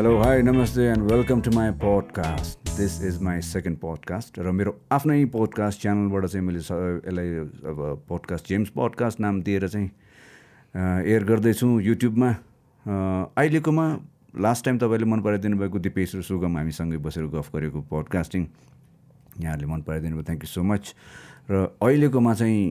Hello hi नमस्ते and welcome to my podcast this is my second podcast र मेरो आफ्नै पोडकास्ट च्यानलबाट चाहिँ मैले यसलाई अब पोडकास्ट जेम्स पोडकास्ट नाम दिएर चाहिँ एयर गर्दैछु युट्युबमा अहिलेकोमा लास्ट टाइम तपाईँले मन पराइदिनु भएको दिपेश र सुगम हामीसँगै बसेर गफ गरेको पोडकास्टिङ यहाँहरूले मन पराइदिनु भयो। थ्याङ्क यू सो मच र अहिलेकोमा चाहिँ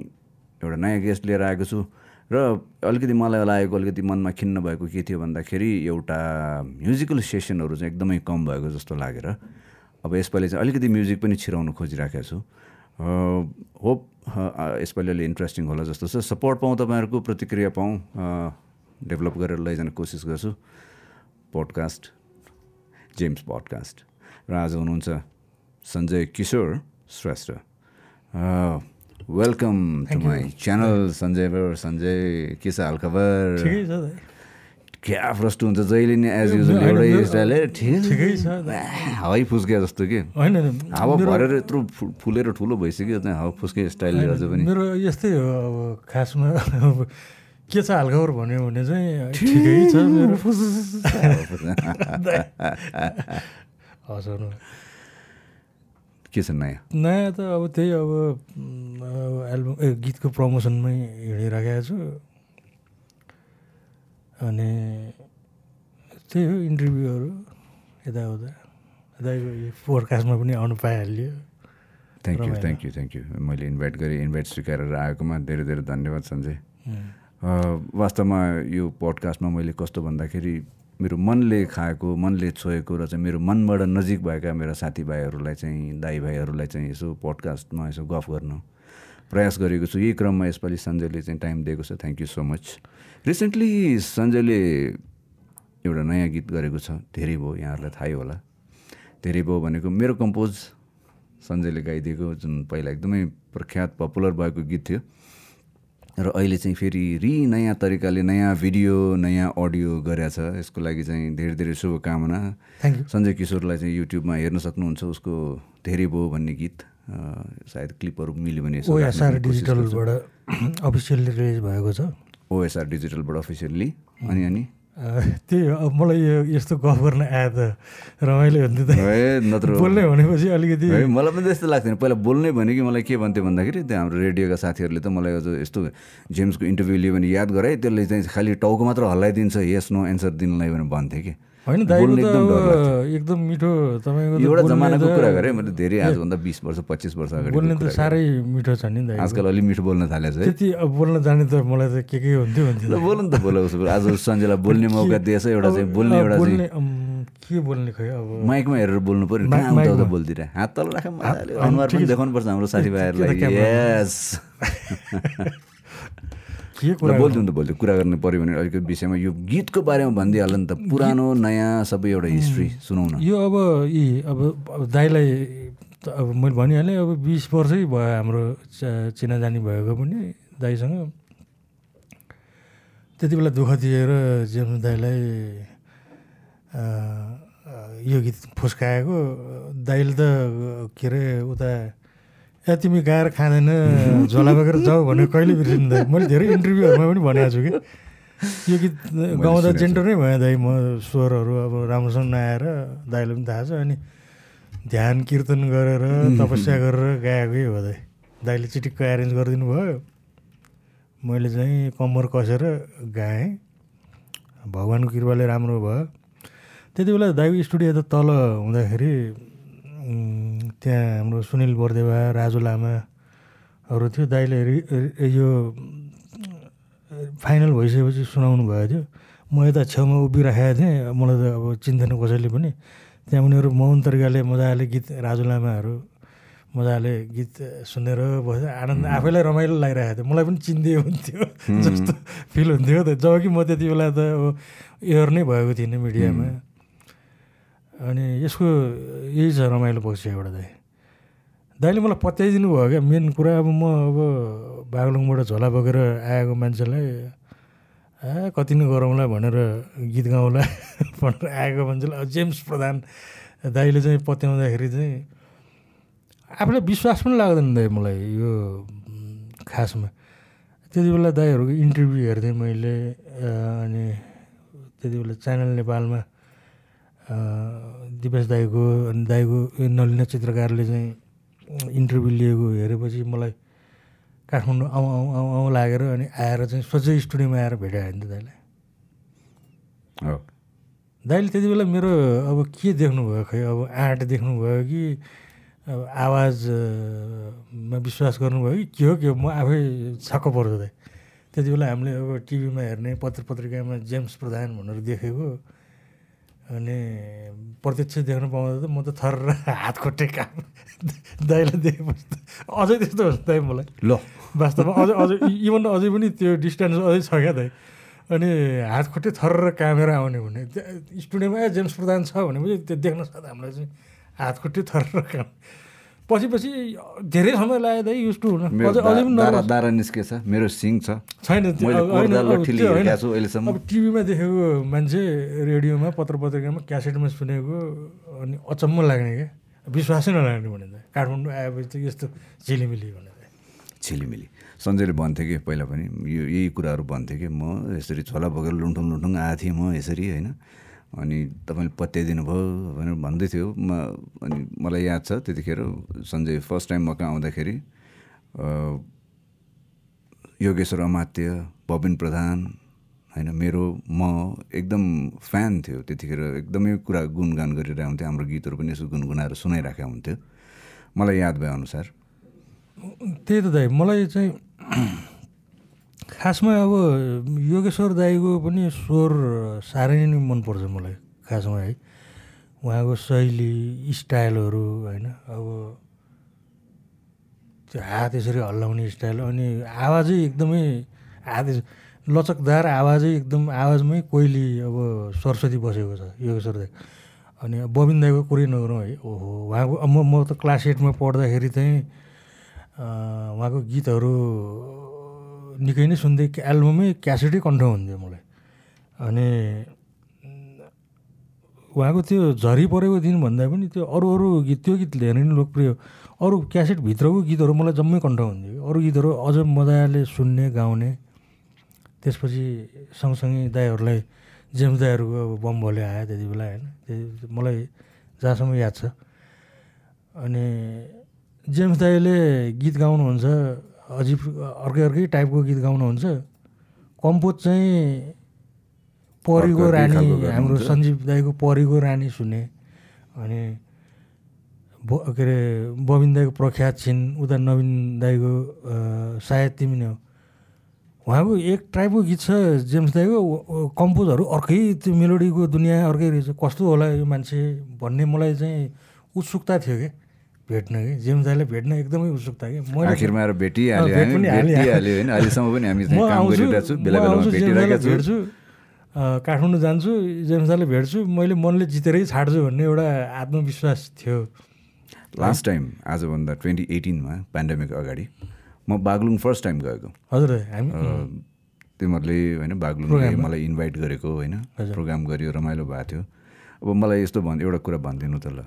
एउटा नयाँ गेस्ट लिएर आएको छु। र अलिकति मलाई लागेको अलिकति मनमा खिन्न भएको के थियो भन्दाखेरि एउटा म्युजिकल सेसनहरू चाहिँ एकदमै कम भएको जस्तो लागेर अब यसपालि चाहिँ अलिकति म्युजिक पनि छिराउनु खोजिराखेको छु। होप यसपालि अलि इन्ट्रेस्टिङ होला जस्तो छ। सपोर्ट पाउँ तपाईँहरूको प्रतिक्रिया पाउँ डेभलप गरेर लैजाने कोसिस गर्छु। पोडकास्ट जेम्स पोडकास्ट र आज हुनुहुन्छ Sanjay Kishor Shrestha. Welcome to my channel Sanjay बर सञ्जय के छ हालखबर क्या प्रष्ट हुन्छ जहिले नि एज युजल एउटै स्टाइल ठिकै छ हावै फुस्किया जस्तो के। होइन हावा भरेर यत्रो फुलेर ठुलो भइसक्यो त्यहाँ हावा फुस्के स्टाइलले अझ पनि मेरो यस्तै हो अब खासमा के छ हालखबर भन्यो भने चाहिँ ठिकै छ मेरो हँसाउनु के छ नयाँ? नयाँ त अब त्यही अब एल्बम ए गीतको प्रमोसनमै हिँडिराखेको छु। अनि त्यही हो इन्टरभ्यूहरू यताउता। दाइको यो फोरकास्टमा पनि आउनु पाइहाल्यो। Thank you. Thank you thank you मैले इन्भाइट गरेँ इन्भाइट स्वीकारेर आएकोमा धेरै धेरै धन्यवाद सञ्जय। वास्तवमा यो पोडकास्टमा मैले कस्तो भन्दाखेरि मेरो मनले खाएको मनले छोएको र चाहिँ मेरो मनबाट नजिक भएका मेरा साथीभाइहरूलाई चाहिँ दाईभाइहरूलाई चाहिँ यसो पोडकास्टमा यसो गफ गर्न प्रयास गरेको छु। यही क्रममा यसपालि सञ्जयले चाहिँ टाइम दिएको छ। Thank you so much recently सञ्जयले एउटा नयाँ गीत गरेको छ। धेरै भयो यहाँहरूलाई थाहै होला। धेरै भयो भनेको मेरो कम्पोज सञ्जयले गाइदिएको जुन पहिला एकदमै प्रख्यात पपुलर भएको गीत थियो। र अहिले चाहिँ फेरि रि नयाँ तरिकाले नयाँ भिडियो नयाँ अडियो गरेछ। यसको लागि चाहिँ धेरै धेरै शुभकामना। सञ्जय किशोरलाई चाहिँ युट्युबमा हेर्न सक्नुहुन्छ। उसको धेरै भयो भन्ने गीत। सायद क्लिपहरू मिल्यो भने ओएसआर। डिजिटलबाट अफिसियल्ली रिलिज भएको छ। ओएसआर डिजिटलबाट अफिसियल्ली अनि अनि? त्यही हो अब मलाई यो यस्तो गफ गर्न आयो त रमाइलो हुन्थ्यो त है नत्र बोल्ने भनेपछि अलिकति मलाई पनि त्यस्तो लाग्थेन पहिला बोल्नै भने कि मलाई के भन्थ्यो भन्दाखेरि त्यो हाम्रो रेडियोका साथीहरूले त मलाई अझ यस्तो जेम्सको इन्टरभ्यू लियो भने याद गराए त्यसले चाहिँ खालि टाउको मात्र हल्लाइदिन्छ यस नो एन्सर दिनलाई भने भन्थेँ कि होइन एकदम मिठो तपाईँको एउटा जमानाको कुरा गरेँ मैले धेरै आजभन्दा बिस वर्ष पच्चिस वर्ष अगाडि बोल्ने त साह्रै मिठो छ नि आजकल अलि मिठो बोल्न थालेछ है। त्यति अब बोल्न जाने त मलाई त के के हुन्थ्यो हुन्थ्यो बोल्नु त बोल उसो भए। आज सञ्जयलाई बोल्ने मौका दिएछ एउटा चाहिँ बोल्ने एउटा के बोल्ने खै अब? माइकमा हेरेर बोल्नु पऱ्यो उता। बोल्दिरह हात तल राख मजाले होइन, अनुहार पनि छ। देखाउनुपर्छ हाम्रो साथीभाइहरूलाई? यस कुरा बोल्थ्यौँ त बोल्थ्यो कुरा गर्नु पऱ्यो भने अलिकति विषयमा यो गीतको बारेमा भनिदिइहाल्नु नि त। पुरानो नयाँ सबै एउटा हिस्ट्री सुनाउन यो अब यी अब त अब मैले भनिहालेँ अब बिस वर्षै भयो हाम्रो चिनाजानी भएको पनि दाइसँग त्यति बेला दुःख दिएर जेम्स अ, यो गीत फुस्काएको। दाइले त के अरे उता ए तिमी गाएर खाँदैन झोला बोकेर जाऊ भनेर कहिले बिर्सिनु दाइ? मैले धेरै इन्टरभ्यूहरूमा पनि भनेको छु कि। यो गीत गाउँदा। जेन्टर नै भयो दाइ म स्वरहरू अब राम्रोसँग नआएर दाइले पनि थाहा छ अनि ध्यान कीर्तन गरेर तपस्या गरेर गाएकै हो दाइ। दाइले चिटिक्क एरेन्ज गरिदिनु भयो। मैले चाहिँ कम्मर कसेर गाएँ। भगवान्को कृपाले राम्रो भयो। त्यति बेला दाइको स्टुडियो त तल हुँदाखेरि त्यहाँ हाम्रो सुनिल बर्देवा राजु लामाहरू थियो। दाइले यो फाइनल भइसकेपछि सुनाउनु भएको थियो। म यता छेउमा उभिराखेको थिएँ। मलाई त अब चिन्थेन कसैले पनि। त्यहाँ उनीहरू मौन तरिकाले मजाले गीत राजु लामाहरू मजाले गीत सुनेर बस्यो। आनन्द आफैलाई रमाइलो लागिरहेको थियो। मलाई पनि चिन्दियो हुन्थ्यो जस्तो फिल हुन्थ्यो। त जब कि म त्यति बेला त अब एयर नै भएको थिइनँ मिडियामा। अनि यसको यही छ रमाइलो पक्ष एउटा दाइ दाइले मलाई पत्याइदिनु भयो क्या। मेन कुरा अब म अब बागलुङबाट झोला बोकेर आएको मान्छेलाई ए कति नै गरौँला भनेर गीत गाउँला भनेर आएको मान्छेलाई जेम्स प्रधान दाइले चाहिँ पत्याउँदाखेरि चाहिँ आफूलाई विश्वास पनि लाग्दैन दाइ मलाई यो खासमा। त्यति बेला दाइहरूको इन्टरभ्यू हेर्थेँ मैले अनि त्यति बेला च्यानल नेपालमा दिपेश दाईको अनि दाईको नलिना चित्रकारले चाहिँ इन्टरभ्यू लिएको हेरेपछि मलाई काठमाडौँ आउँ आउँ आउँ आउँ लागेर अनि आएर चाहिँ सोझै स्टुडियोमा आएर भेटायो नि त दाइले हो। दाइले त्यति बेला मेरो अब के देख्नुभयो खै? अब आँट देख्नुभयो कि अब आवाजमा विश्वास गर्नुभयो कि के हो के हो? म आफै छक्क पर्छु दाइ त्यति बेला हामीले अब टिभीमा हेर्ने पत्र पत्रिकामा जेम्स प्रधान भनेर देखेको। अनि प्रत्यक्ष देख्न पाउँदा त म त थर हात खुट्टे काम दाइलाई देखेपछि त अझै त्यस्तो हुन्छ दाइ मलाई ल वास्तवमा अझै अझै इभन अझै पनि त्यो डिस्टेन्स अझै छ क्या दाइ अनि हात खुट्टे थर कामेर आउने भने त्यो स्टुडियोमा ए जेम्स प्रधान छ भनेपछि त्यो देख्न साथ हामीलाई चाहिँ हात खुट्टे थर काम पछि पछि धेरै समय लाग्यो युज टु हुन अझै पनि दारा निस्केछ। मेरो सिङ छ। छैन अब टिभीमा देखेको मान्छे रेडियोमा पत्र पत्रिकामा क्यासेटमा सुनेको अनि अचम्म लाग्ने क्या विश्वासै नलाग्ने भने त काठमाडौँ आएपछि त यस्तो झिलिमिली भने त छिलिमिली सञ्जयले भन्थ्यो कि पहिला पनि यो यही कुराहरू भन्थ्यो कि? म यसरी छोला बोकेर लुन्ठुङ लुन्ठुङ आएको थिएँ म यसरी होइन? अनि तपाईँले पत्याइदिनु भयो भनेर भन्दै थियो। म अनि मलाई याद छ त्यतिखेर सञ्जय फर्स्ट टाइम म कहाँ आउँदाखेरि योगेश्वर अमात्य बबिन प्रधान होइन मेरो म एकदम फ्यान थियो। त्यतिखेर एकदमै कुरा गुनगान गरिरहेको हुन्थ्यो। हाम्रो गीतहरू पनि यसो गुनगुनाएर सुनाइराखेको हुन्थ्यो। मलाई याद भएअनुसार। त्यही त दाइ मलाई चाहिँ खासमा अब योगेश्वर दाईको पनि स्वर साह्रै नै मनपर्छ मलाई खासमा है। उहाँको शैली स्टाइलहरू होइन। अब त्यो हात यसरी हल्लाउने स्टाइल अनि आवाजै एकदमै हात लचकदार आवाजै एकदम आवाजमै कोइली अब सरस्वती बसेको छ योगेश्वर दाई। अनि बबिन दाईको कुरै नगरौँ है। ओहो उहाँको म म त क्लास एटमा पढ्दाखेरि चाहिँ उहाँको गीतहरू निकै नै सुन्दै एल्बमै क्यासेटै कन्ठ हुन्थ्यो मलाई। अनि उहाँको त्यो झरी परेको दिन भन्दा पनि त्यो अरू अरू गीत त्यो गीत धेरै नै लोकप्रिय। अरू क्यासेटभित्रको गीतहरू मलाई जम्मै कन्ठ हुन्थ्यो। अरू गीतहरू अझ मजाले सुन्ने गाउने। त्यसपछि सँगसँगै दाईहरूलाई जेम्स दाईहरूको अब बम भोले आयो त्यति बेला होइन? त्यो मलाई जहाँसम्म याद छ। अनि जेम्स दाईले गीत गाउनुहुन्छ। अजिब अर्कै अर्कै टाइपको गीत गाउनुहुन्छ। कम्पोज चाहिँ परीको रानी हाम्रो। सञ्जीव दाईको परीको रानी सुने अनि ब के अरे बबिन दाईको प्रख्यात छिन् उता नवीन दाईको सायद तिमी नै हो। उहाँको एक टाइपको गीत छ जेम्स दाईको कम्पोजहरू अर्कै त्यो मेलोडीको दुनियाँ अर्कै रहेछ। कस्तो होला यो मान्छे भन्ने मलाई चाहिँ उत्सुकता थियो कि? भेट्न कि जेम्स दाईलाई भेट्न एकदमै उत्सुकता कि मैले आखिरमा आएर भेटिहाल्यो। भेटिहाल्यो होइन। अहिलेसम्म पनि हामी काम गरिरहेको छु। बेला बेलामा भेटिरहेका छु। भेट्छु। काठमाडौँ जान्छु जेम्स दाईलाई भेट्छु। मैले मनले जितेरै छाड्छु भन्ने एउटा आत्मविश्वास थियो। लास्ट टाइम आजभन्दा ट्वेन्टी एटिनमा पेन्डेमिक अगाडि म बागलुङ फर्स्ट टाइम गएको। हजुर हामी तिमीहरूले होइन बागलुङले प्रोग्राममा? मलाई इन्भाइट गरेको होइन। प्रोग्राम गरियो रमाइलो भएको थियो। अब मलाई यस्तो भन् एउटा कुरा भनिदिनु त ल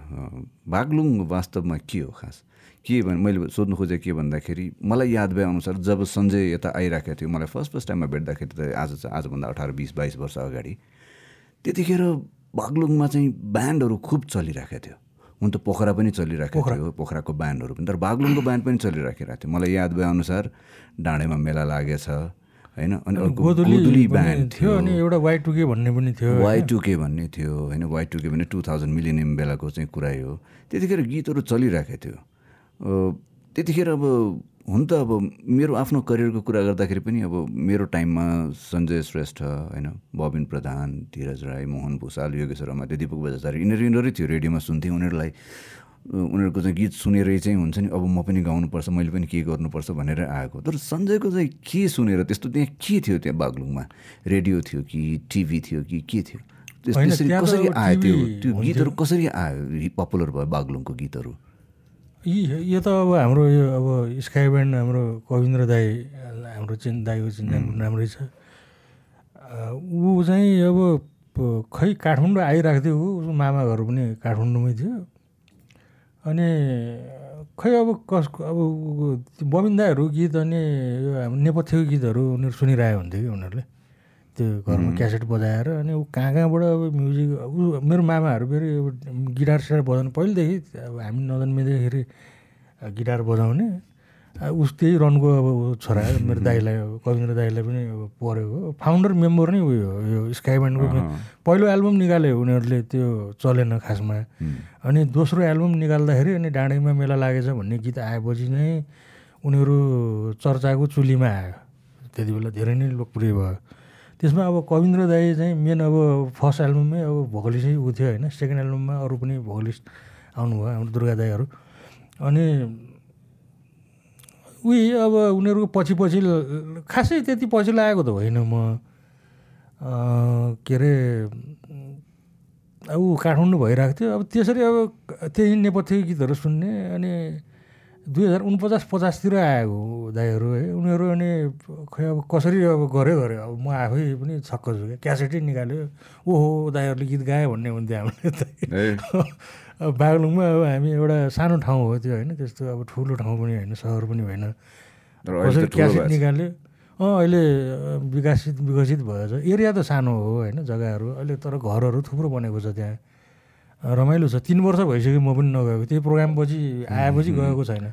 बागलुङ वास्तवमा के हो खास? के भन् मैले सोध्नु खोजेको के भन्दाखेरि मलाई याद भए अनुसार जब सञ्जय यता आइराखेको थियो मलाई फर्स्ट फर्स्ट टाइममा भेट्दाखेरि त आज आजभन्दा अठार बिस बाइस वर्ष अगाडि त्यतिखेर बागलुङमा चाहिँ ब्यान्डहरू खुब चलिरहेको थियो। हुन त पोखरा पनि चलिरहेको थियो पोखराको ब्यान्डहरू पनि तर बागलुङको ब्यान्ड पनि चलिराखेको थियो। मलाई याद भए अनुसार डाँडेमा मेला लागेछ होइन? अनि अर्को गोधुली ब्यान्ड थियो अनि एउटा वाइ टुके भन्ने पनि थियो वाइ टुके भन्ने थियो होइन? वाइ टुके भन्ने टु थाउजन्ड मिलिनियम बेलाको चाहिँ कुरै हो। त्यतिखेर गीतहरू चलिरहेको थियो। त्यतिखेर अब हुन त अब मेरो आफ्नो करियरको कुरा गर्दाखेरि पनि अब मेरो टाइममा सञ्जय श्रेष्ठ होइन? बबिन प्रधान धीरज राई मोहन भूषाल योगेश्वर अमात्य दिपक बजाचार्य यिनीहरू यिनीहरू थियो रेडियोमा सुन्थेँ उनीहरूलाई उनीहरूको चाहिँ गीत सुनेरै चाहिँ हुन्छ नि अब म पनि गाउनुपर्छ मैले पनि के गर्नुपर्छ भनेर आएको। तर सञ्जयको चाहिँ के सुनेर त्यस्तो त्यहाँ के थियो त्यहाँ बागलुङमा? रेडियो थियो कि टिभी थियो कि के थियो? त्यसरी कसरी आयो त्यो त्यो। गीतहरू कसरी आयो पपुलर भयो बागलुङको गीतहरू? यी यो त अब हाम्रो यो अब स्काई ब्यान्ड हाम्रो कविन्द्र दाई हाम्रो चिन दाईको चिन्जान राम्रै छ। ऊ चाहिँ अब खै काठमाडौँ आइरहेको थियो ऊ उसको मामा घर पनि काठमाडौँमै थियो। अनि खै अब कसको अब दाईहरू गीत अनि यो हाम्रो नेपथ्यको गीतहरू उनीहरू सुनिरहेको हुन्थ्यो कि उनीहरूले त्यो घरमा क्यासेट बजाएर अनि ऊ कहाँ कहाँबाट अब म्युजिक ऊ मेरो मामाहरू फेरि गिटार सिटार बजाउनु पहिलेदेखि अब हामी नजन्मिँदाखेरि गिटार बजाउने अब उस त्यही रनको अब छोरा मेरो दाइलाई अब कविन्द्र दाइलाई पनि अब परेको हो। फाउन्डर मेम्बर नै उयो हो यो स्काई ब्यान्डको पहिलो एल्बम निकाल्यो उनीहरूले त्यो चलेन खासमा। अनि दोस्रो एल्बम निकाल्दाखेरि अनि डाँडैमा मेला लागेछ भन्ने गीत आएपछि नै उनीहरू चर्चाको चुलीमा आयो। त्यति बेला धेरै नै लोकप्रिय भयो। त्यसमा अब कविन्द्र दाई चाहिँ मेन अब फर्स्ट एल्बममै अब भोकलिस्टै ऊ थियो होइन। सेकेन्ड एल्बममा अरू पनि भोकलिस्ट आउनुभयो हाम्रो दुर्गा दाईहरू। अनि उही अब उनीहरूको पछि पछि खासै त्यति पछि लागेको त होइन म के अरे ऊ काठमाडौँ भइरहेको थियो। अब त्यसरी अब त्यही नेपथ्य गीतहरू सुन्ने अनि दुई हजार उनपचास पचासतिर आएको दाईहरू है। उनीहरू अनि खै अब कसरी अब गऱ्यो गऱ्यो अब म आफै पनि छक्क छु क्या। क्यासेटै निकाल्यो। ओहो दाईहरूले गीत गायो भन्ने हुन्थ्यो हामीले त। अब बागलुङमा अब हामी एउटा सानो ठाउँ हो त्यो होइन त्यस्तो अब ठुलो ठाउँ पनि होइन सहर पनि होइन। कसरी क्यासेट। निकाल्यो? अँ अहिले विकसित विकसित भएछ। एरिया त सानो हो होइन जग्गाहरू। अहिले तर घरहरू थुप्रो बनेको छ त्यहाँ। रमाइलो छ। तिन वर्ष भइसक्यो म पनि नगएको। त्यही प्रोग्रामपछि आएपछि गएको छैन।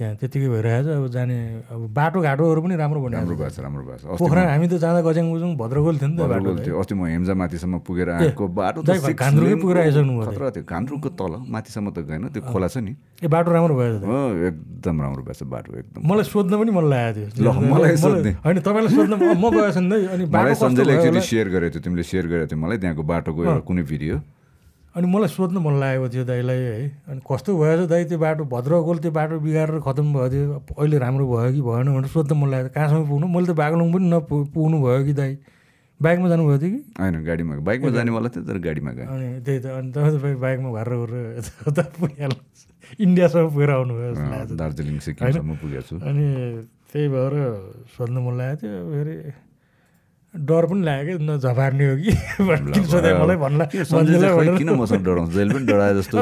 त्यहाँ त्यत्तिकै भइरहेछ। अब जाने अब बाटोघाटोहरू पनि राम्रो राम्रो बनिरहेको भएको छ राम्रो भएको छ पोखरा हामी त जाँदा गज्याङ गुजुङ भद्रगोल थियो नि त बाटो थियो। अस्ति म हेम्जा माथिसम्म पुगेर आएको बाटो घान्द्रुकै पुगेर आइसक्नु भयो खतरा थियो। घान्द्रुकको तल माथिसम्म त गएन। त्यो खोला छ नि। ए बाटो राम्रो भयो त। हो एकदम राम्रो भएको छ बाटो एकदम। मलाई सोध्न पनि मन लागेको थियो। मलाई सोध्ने। होइन तपाईँलाई सोध्न म छैन दाइ अनि बाटो भयो? सेयर गरेको थियो। तिमीले सेयर गरेको थियो मलाई। त्यहाँको बाटोको एउटा कुनै भिडियो अनि मलाई सोध्न मन लागेको थियो दाइलाई है। अनि कस्तो भएछ दाइ त्यो बाटो भद्रगोल त्यो बाटो बिगारेर खतम भयो त्यो अहिले राम्रो भयो कि भएन भनेर सोध्न मन लागेको। कहाँसम्म पुग्नु? मैले त बागलुङ पनि नपु पुग्नु भयो कि दाइ बाइकमा जानुभएको थियो कि? होइन गाडीमा। बाइकमा जानेवाला थियो तर गाडीमा गएँ अनि त्यही त अनि तपाईँ बाइकमा गरेर यता पुगिहाल्नु इन्डियासम्म पुगेर आउनुभयो दार्जिलिङ सिक्किमसम्म पुगेको छु अनि त्यही भएर सोध्न मन लागेको थियो फेरि डर पनि लाग्यो न झपार्ने हो कि? सोधे मलाई भन्ला के सञ्जय भन्दैलाई चाहिँ खोइ भनेर। किन मसँग डराउँछ? जहिले पनि डराए जस्तो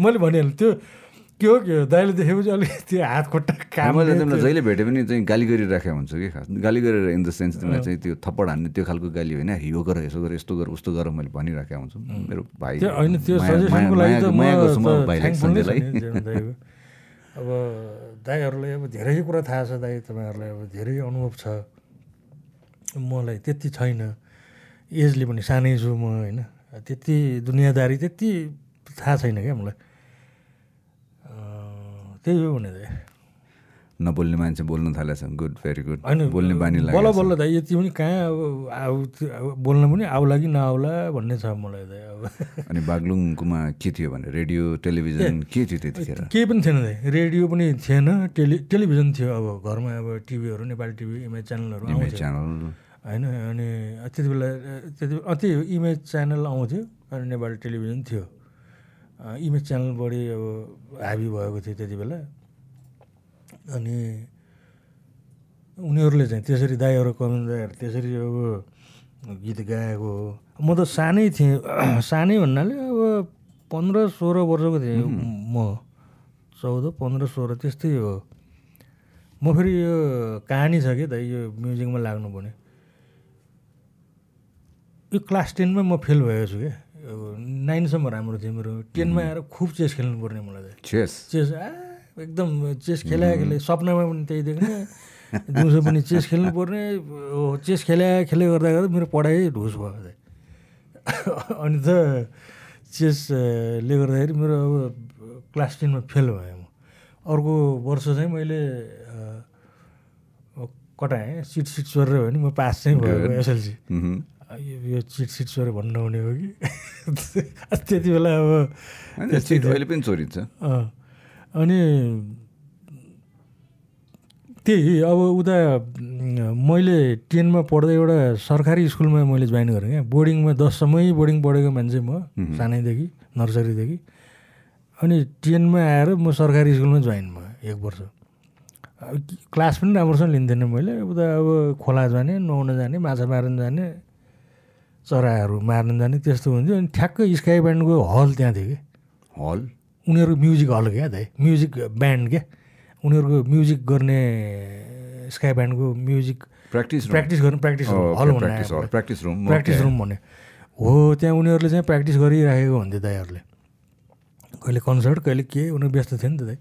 मैले भनिहालेँ त्यो के हो के हो? दाइले देखेपछि अलिक त्यो हात खुट्टा काम मैले तिमीलाई जहिले भेटे पनि चाहिँ गाली गरिराखेको हुन्छ कि खास। गाली गरेर इन द सेन्स तिमीलाई चाहिँ त्यो थप्पड हान्ने त्यो खालको गाली होइन। यो गर यसो गर यस्तो गर उस्तो गर मैले भनिराखेको हुन्छु। मेरो भाइ होइन त्यो माया- सजेसनको गर्छु म भाइलाई। अब दाइहरूलाई अब धेरै कुरा थाहा छ दाइ तपाईँहरूलाई अब धेरै अनुभव छ। मलाई त्यति छैन। एजले पनि सानै छु म होइन? त्यति दुनियाँदारी त्यति थाहा छैन क्या मलाई। त्यही हो भने दाइ नबोल्ने मान्छे बोल्न थालेछ। गुड भेरी गुड होइन बोल्ने बानी बल्ल लाग्यो बल्ल दाइ यति पनि कहाँ अब आउ बोल्न पनि आउला कि नआउला भन्ने छ मलाई दाइ अब। अनि बागलुङकोमा के थियो भने रेडियो टेलिभिजन के थियो त्यतिखेर? केही पनि थिएन दाइ रेडियो पनि थिएन टेलि टेलिभिजन थियो अब घरमा अब टिभीहरू नेपाली टिभी इमेज च्यानलहरू च्यानल। होइन अनि त्यति बेला त्यति अँ, त्यही हो इमेज च्यानल आउँथ्यो अनि नेपाली टेलिभिजन थियो। इमेज च्यानल बढी अब हाबी भएको थियो त्यति बेला। अनि उनीहरूले चाहिँ त्यसरी दाईहरू कमेन्ट दाईहरू त्यसरी अब गीत गाएको हो। म त सानै थिएँ सानै भन्नाले अब पन्ध्र सोह्र वर्षको थिएँ म। चौध पन्ध्र सोह्र त्यस्तै हो। म फेरि यो कहानी छ कि दाइ यो म्युजिकमा लाग्नु पर्ने। यो क्लास टेनमा म फेल भएको छु क्या अब नाइनसम्म राम्रो थियो मेरो। टेनमा आएर खुब चेस खेल्नु पर्ने मलाई त। चेस? चेस आ एकदम चेस खेला खेले सपनामा पनि त्यही देख्ने। दिउँसो पनि चेस खेल्नु पर्ने हो चेस खेला खेले गर्दा गर्दा मेरो पढाइ ढुस भयो अनि त चेसले गर्दाखेरि मेरो अब क्लास टेनमा फेल भएँ म। अर्को वर्ष चाहिँ मैले कटाएँ सिट सिट सोरेर भयो नि म पास चाहिँ भयो एसएलसी। यो चिट सिट सोरे भन्नु नहुने हो कि? त्यति बेला अब अहिले पनि चोरिन्छ। अँ, अनि त्यही अब उता मैले टेनमा पढ्दै एउटा सरकारी स्कुलमा मैले जोइन गरेँ क्या। बोर्डिङमा दससम्मै बोर्डिङ पढेको मान्छे म सानैदेखि नर्सरीदेखि। अनि टेनमा आएर म सरकारी स्कुलमा जोइन भयो एक वर्ष। क्लास पनि राम्रोसँग लिन्थेन मैले। उता अब खोला जाने नुहाउन जाने माछा मार्न जाने चराहरू मार्न जाने त्यस्तो हुन्थ्यो। अनि ठ्याक्कै स्काई ब्यान्डको हल त्यहाँ थियो कि। हल? उनीहरूको म्युजिक हल क्या दाइ म्युजिक ब्यान्ड क्या? उनीहरूको म्युजिक गर्ने स्काई ब्यान्डको म्युजिक प्र्याक्टिस प्र्याक्टिस गर्नु प्र्याक्टिस Oh, हल भन्ने practice hall, practice room, practice. Room भन्ने हो त्यहाँ उनीहरूले चाहिँ प्र्याक्टिस गरिराखेको हुन्थ्यो दाईहरूले कहिले कन्सर्ट कहिले के उनीहरू व्यस्त थियो नि त दाइ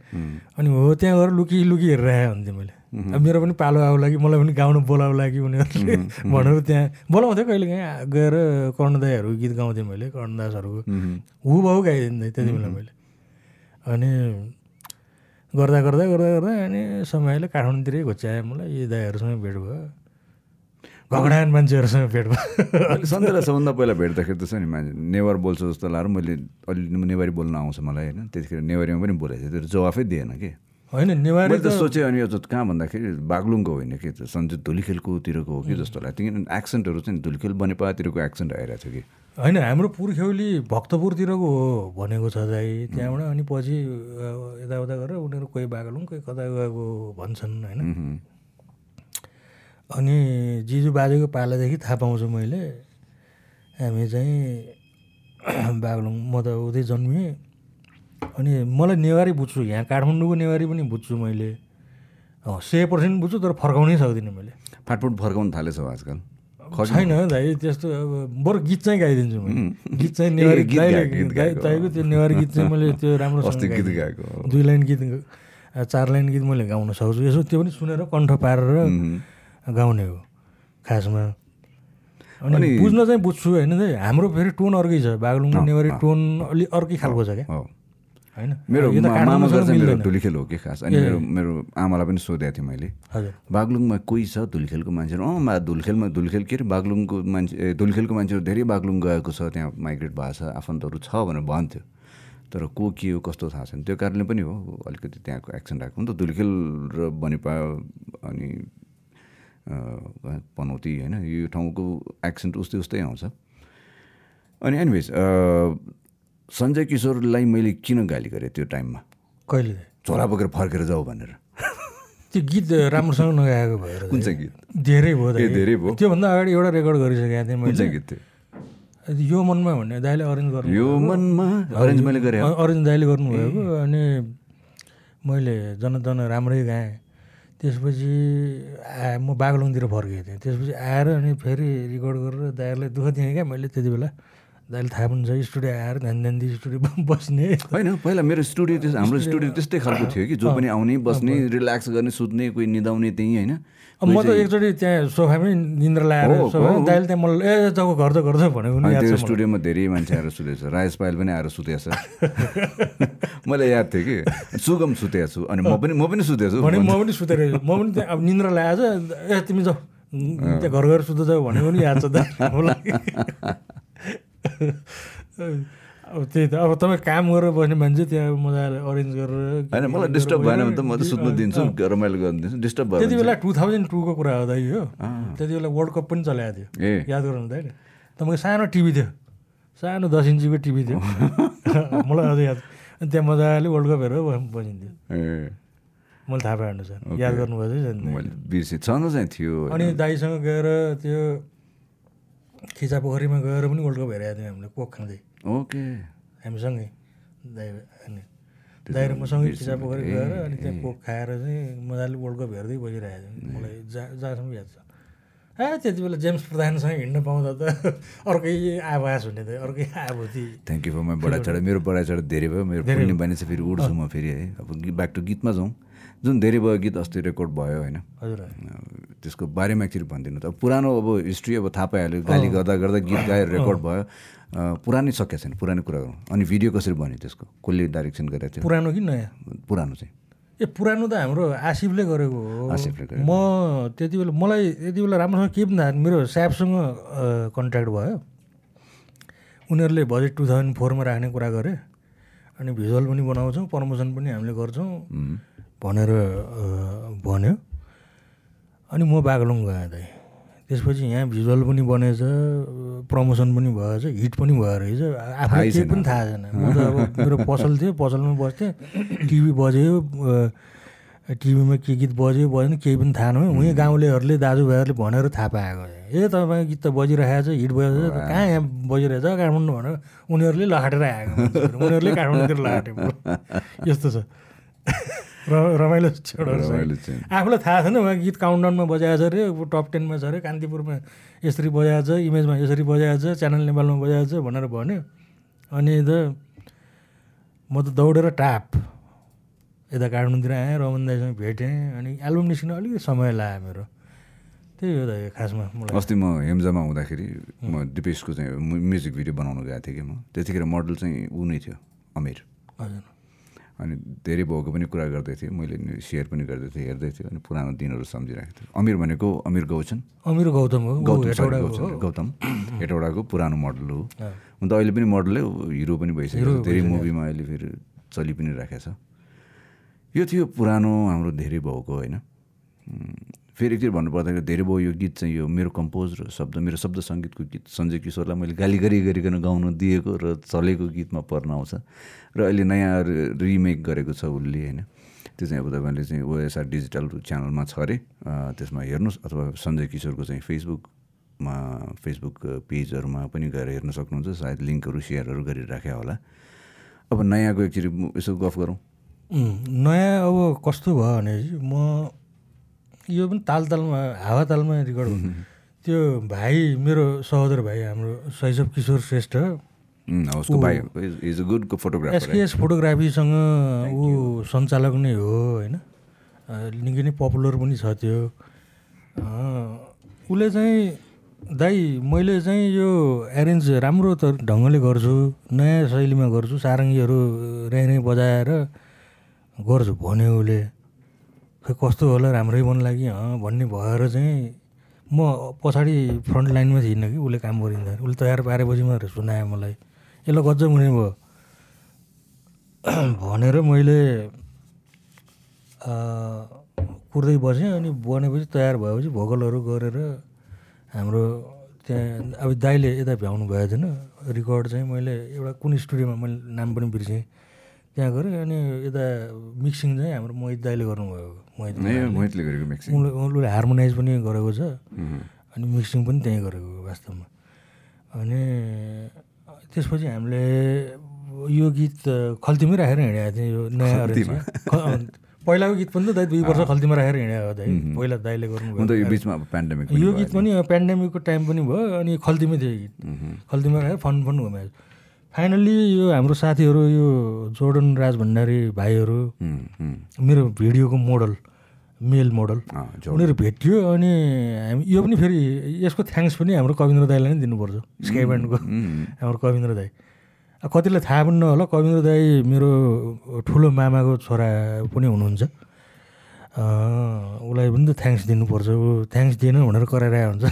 अनि हो त्यहाँ गएर लुकी लुकी हेरिरहेको हुन्थेँ मैले। अब मेरो पनि पालो आउला कि मलाई पनि गाउनु बोलाउला कि उनीहरूले। भनेर त्यहाँ बोलाउँथ्यो कहिले काहीँ। गएर कर्ण दाईहरू गीत गाउँथेँ मैले कर्ण दासहरूको हु भाउ गाइदिन्थेँ त्यति बेला मैले। अनि गर्दा गर्दा गर्दा गर्दा अनि समयले काठमाडौँतिरै घोच्यायो मलाई यी दाईहरूसँग भेट भयो। घगडान मान्छेहरूसँग भेट भयो। सन्ध्यालाई सबभन्दा पहिला भेट्दाखेरि त छ नि मान्छे। नेवार बोल्छु जस्तो लाग्यो। मैले अलि नेवारी बोल्न आउँछ मलाई होइन। त्यतिखेर नेवारीमा पनि बोलेको थियो त्यो जवाफै दिएन कि? होइन नेवारी त सोचेँ अनि यो त कहाँ भन्दाखेरि बागलुङको होइन कि? सन्जु धुलीखेलकोतिरको हो कि जस्तो लाग्यो। किनभने एक्सेन्टहरू चाहिँ धुलीखेल बनेपातिरको एक्सेन्ट आइरहेको थियो कि? होइन हाम्रो पुर्ख्यौली भक्तपुरतिरको हो भनेको छ दाइ। त्यहाँबाट अनि पछि यताउता गरेर उनीहरू कोही बागलुङ कोही कता गएको भन्छन् होइन। अनि जिजु बाजेको पालादेखि थाहा पाउँछु मैले हामी चाहिँ बागलुङ म त उतै जन्मिएँ। अनि मलाई नेवारी बुझ्छु यहाँ काठमाडौँको नेवारी पनि बुझ्छु मैले। सय पर्सेन्ट बुझ्छु तर फर्काउनै सक्दिनँ मैले। फाटफुट फर्काउन थालेछ आजकल। छैन दाइ त्यस्तो अब बरु गीत चाहिँ गाइदिन्छु मैले गीत चाहिँ नेवारी गीत गाएको। दाइको त्यो नेवारी गीत चाहिँ मैले त्यो अस्ति गीत। गाएको। दुई लाइन गीत चार लाइन गीत मैले गाउन सक्छु यसो त्यो पनि सुनेर कण्ठ पारेर। गाउने हो खासमा अनि बुझ्न चाहिँ बुझ्छु होइन हाम्रो फेरि टोन अर्कै छ बागलुङको नेवारी टोन अलि अर्कै खालको छ क्या होइन? मेरो मामा चाहिँ मेरो। धुलीखेल हो कि खास? अनि मेरो मेरो आमालाई पनि सोधेको थिएँ मैले। बागलुङमा कोही छ धुलखेलको मान्छेहरू? अँ मा धुलखेलमा धुलखेल के अरे? बागलुङको मान्छे ए धुलखेलको मान्छेहरू धेरै बागलुङ गएको छ त्यहाँ माइग्रेट भएको छ आफन्तहरू छ भनेर भन्थ्यो। तर को के हो कस्तो थाहा छैन। त्यो कारणले पनि हो अलिकति त्यहाँको एक्सेन्ट आएको नि त। धुलखेल र बनेपा अनि पनौती होइन यो ठाउँको एक्सेन्ट उस्तै उस्तै आउँछ। अनि एनिवेज सञ्जय किशोरलाई मैले किन गाली गरेँ त्यो टाइममा? कहिले? झोला बोकेर फर्केर जाऊ भनेर। त्यो गीत राम्रोसँग नगाएको भएर कुन। चाहिँ गीत? धेरै भयो धेरै भयो। त्योभन्दा अगाडि एउटा रेकर्ड गरिसकेको थिएँ मैले। गीत थियो यो मनमा भन्ने दाइले अरेन्ज गर्नु यो मनमा अरेन्ज मैले गरेँ। अरेन्ज दाइले गर्नुभएको अनि मैले जन जन राम्रै गाएँ। त्यसपछि आ म बागलुङतिर फर्केको थिएँ। त्यसपछि आएर अनि फेरि रेकर्ड गरेर दाइहरूलाई दुःख दिएँ क्या मैले त्यति बेला। दाइले थाहा पनि छ स्टुडियो आएर ध्यान ध्यान दिई स्टुडियो बस्ने। होइन पहिला मेरो स्टुडियो त्यस हाम्रो स्टुडियो त्यस्तै खालको थियो कि जो पनि आउने बस्ने रिल्याक्स गर्ने सुत्ने कोही निदाउने त्यहीँ होइन? म त एकचोटि त्यहाँ सोफामै निन्द्रा हो। दाइले त्यहाँ मलाई ए जब घर त गर्छ भनेको त्यो छ। स्टुडियोमा धेरै मान्छे आएर सुतेछ राजेश पायल पनि आएर सुतेछ मलाई याद थियो कि सुगम सुतेको छु। अनि म पनि म पनि सुतेको छु भने म पनि। सुतेर म पनि त्यहाँ अब निन्द्रा लागेको छ ए तिमी जाऊ। त्यहाँ घर गएर सुत जाऊ भनेको पनि याद छ त। मलाई। अब त्यही त अब तपाईँ काम गरेर बस्ने मान्छे त्यहाँ मजाले अरेन्ज गरेर होइन मलाई डिस्टर्ब भएन भने त म त सुत्नु दिन्छु रमाइलो गर्नु दिन्छु डिस्टर्ब भयो त्यति बेला टु थाउजन्ड टूको कुरा हो दाइ हो। त्यति बेला वर्ल्ड कप पनि चलाएको थियो। ए। याद गर्नु दाइले तपाईँको सानो टिभी थियो। सानो दस इन्चीको टिभी थियो। मलाई अझै याद। अनि त्यहाँ मजाले वर्ल्ड कप हेरेर बस- बसिन्थ्यो। ए। मैले थाहा पाएँ अनुसार याद बिर्सेँ छन चाहिँ थियो अनि दाईसँग गएर त्यो खिचा पोखरीमा गएर पनि वर्ल्ड कप हेरेको थियौँ हामीले कोक खाँदै ओके। हामीसँगै अनि दाइ र मसँगै खिचा पोखरी गएर अनि त्यहाँ कोक खाएर चाहिँ मजाले वर्ल्ड कप हेर्दै बसिरहेको थियौँ। मलाई जहाँ जहाँसम्म याद छ। ए त्यति बेला जेम्स प्रधानसँग हिँड्न पाउँदा त अर्कै आवाज हुने त अर्कै आभूति। थ्याङ्क यू फर माई बडा चढा मेरो बडा चढा धेरै भयो। मेरो पुण्य बानी चाहिँ फेरि उड्छु म फेरि है। अब ब्याक टु गीतमा जाउँ। जुन धेरै भयो गीत अस्ति रेकर्ड भयो होइन। त्यसको बारेमा एकचोटि भनिदिनु त। पुरानो अब हिस्ट्री अब थाहा पाइहाल्यो गाली गर्दा गर्दा गीत गाएर रेकर्ड भयो। पुरानै सकिएको छैन पुरानो कुरा गरौँ अनि भिडियो कसरी बन्यो त्यसको? कसले डाइरेक्सन गरेको थियो? पुरानो कि नयाँ? पुरानो चाहिँ। ए पुरानो त हाम्रो आसिफले गरेको हो। आसिफले गरेको। म त्यति बेला मलाई त्यति बेला राम्रोसँग के पनि। मेरो स्यापसँग कन्ट्याक्ट भयो। उनीहरूले बजेट टु थाउजन्ड फोरमा राख्ने कुरा गरे। अनि भिजुअल पनि बनाउँछौँ प्रमोसन पनि हामीले गर्छौँ। भनेर भन्यो। अनि म बागलुङ गएँ दाइ त्यसपछि यहाँ भिजुअल पनि बनेछ प्रमोसन पनि भएछ हिट पनि भयो रहेछ। आफूलाई केही पनि थाहा छैन। म त अब मेरो पसल थियो पसलमा बस्थेँ। टिभी बज्यो टिभीमा के गीत बज्यो बजेन केही पनि थाहा नभयो। उहीँ गाउँलेहरूले दाजुभाइहरूले भनेर थाहा पाएको ए तपाईँको गीत त बजिरहेको छ हिट भइरहेको छ कहाँ यहाँ बजिरहेछ काठमाडौँ भनेर उनीहरूले लखाटेर आएको। उनीहरूले काठमाडौँतिर लखाटे यस्तो छ। रमाइलो चाहिँ आफूलाई थाहा छैन उहाँ गीत काउन्टाउनमा बजाएको छ अरे टप टेनमा छ अरे कान्तिपुरमा यसरी बजाएको छ इमेजमा यसरी बजाएको छ च्यानल नेपालमा बजाएको छ भनेर भन्यो। अनि त म त दौडेर टाप। यता काठमाडौँतिर आएँ रमन दाईसँग भेटेँ अनि एल्बम निस्किन अलिकति समय लाग्यो मेरो। त्यही हो त खासमा मलाई। अस्ति म हेम्जामा हुँदाखेरि म दिपेशको चाहिँ म्युजिक भिडियो बनाउनु गएको थिएँ कि म। त्यतिखेर मोडल चाहिँ ऊ नै थियो अमिर। हजुर। अनि धेरै भाउको पनि कुरा गर्दै थिएँ। मैले सेयर पनि गर्दै थिएँ हेर्दै थिएँ अनि पुरानो दिनहरू सम्झिरहेको थिएँ। अमिर भनेको अमिर गौछन् अमिर गौतम हो। गौतम गौतम हेटौडाको पुरानो मोडल हो। हुन त अहिले पनि मोडलै हो, हिरो पनि भइसक्यो धेरै मुभीमा अहिले फेरि चलि पनि राखेको छ। यो थियो पुरानो हाम्रो धेरै भाउको होइन? फेरि एकतिर भन्नुपर्दाखेरि धेरै भाउ यो गीत चाहिँ यो मेरो कम्पोज र शब्द मेरो शब्द सङ्गीतको गीत सञ्जय किशोरलाई मैले गाली गरी गरिकन गाउन दिएको र चलेको गीतमा पर्न आउँछ। र अहिले नयाँ रिमेक गरेको छ उसले होइन। त्यो चाहिँ अब तपाईँले चाहिँ ओएसआर डिजिटल च्यानलमा छ अरे। त्यसमा हेर्नुहोस् अथवा सञ्जय किशोरको चाहिँ फेसबुकमा फेसबुक पेजहरूमा पनि गएर हेर्न सक्नुहुन्छ। सायद लिङ्कहरू सेयरहरू गरिराख्या होला। अब नयाँको एकचोटि यसो गफ गरौँ। नयाँ अब कस्तो भयो भने म यो पनि ताल तालमा हावा तालमा रेकर्ड भयो त्यो भाइ मेरो सहोदर भाइ हाम्रो शैशव किशोर श्रेष्ठ। एसकेएस फोटोग्राफीसँग ऊ सञ्चालक नै हो होइन? निकै नै पपुलर पनि छ त्यो। उसले चाहिँ दाइ मैले चाहिँ यो एरेन्ज राम्रो त ढङ्गले गर्छु नयाँ शैलीमा गर्छु सारङ्गीहरू रै बजाएर गर्छु भन्यो उसले। खै कस्तो होला राम्रै बन्नु लागि अँ भन्ने भएर चाहिँ म पछाडि फ्रन्ट लाइनमा थिइनँ कि उसले काम गरिँदा उसले तयार पारेपछि मात्रै सुनायो मलाई। यसलाई गजब हुने भयो। भनेर मैले कुर्दै बसेँ अनि बनेपछि तयार भएपछि भोकलहरू गरेर हाम्रो त्यहाँ अब दाइले यता भ्याउनु भएको थिएन रेकर्ड चाहिँ मैले एउटा कुन स्टुडियोमा मैले नाम पनि बिर्सेँ। त्यहाँ गरेँ अनि यता मिक्सिङ चाहिँ हाम्रो मोहित दाइले गर्नुभयो। मोहितले गरेको। मिक्सिङ उसले हार्मोनाइज पनि गरेको छ अनि मिक्सिङ पनि त्यहीँ गरेको वास्तवमा। अनि त्यसपछि हामीले यो गीत खल्तीमै राखेर हिँडेको थियौँ यो नयाँ पहिलाको गीत पनि त दाइ दुई वर्ष खल्तीमा राखेर हिँडेको हो दाइ। पहिला दाइले गर्नुभयो त यो बिचमा अब पेन्डेमिक यो गीत पनि पेन्डेमिकको टाइम पनि भयो अनि खल्तीमै थियो गीत। खल्तीमा राखेर फन फन घुमायो फाइनल्ली यो हाम्रो साथीहरू यो जोर्डन राज भण्डारी भाइहरू मेरो भिडियोको मोडल मेल मोडल। उनीहरू भेटियो अनि हामी यो पनि फेरि यसको थ्याङ्क्स पनि हाम्रो कविन्द्र दाईलाई नै दिनुपर्छ। स्काई ब्यान्डको हाम्रो कविन्द्र दाई। कतिलाई थाहा पनि नहोला कविन्द्र दाई मेरो ठुलो मामाको छोरा पनि हुनुहुन्छ। उसलाई पनि त थ्याङ्क्स दिनुपर्छ। ऊ थ्याङ्क्स दिएन भनेर कराइरहेको हुन्छ।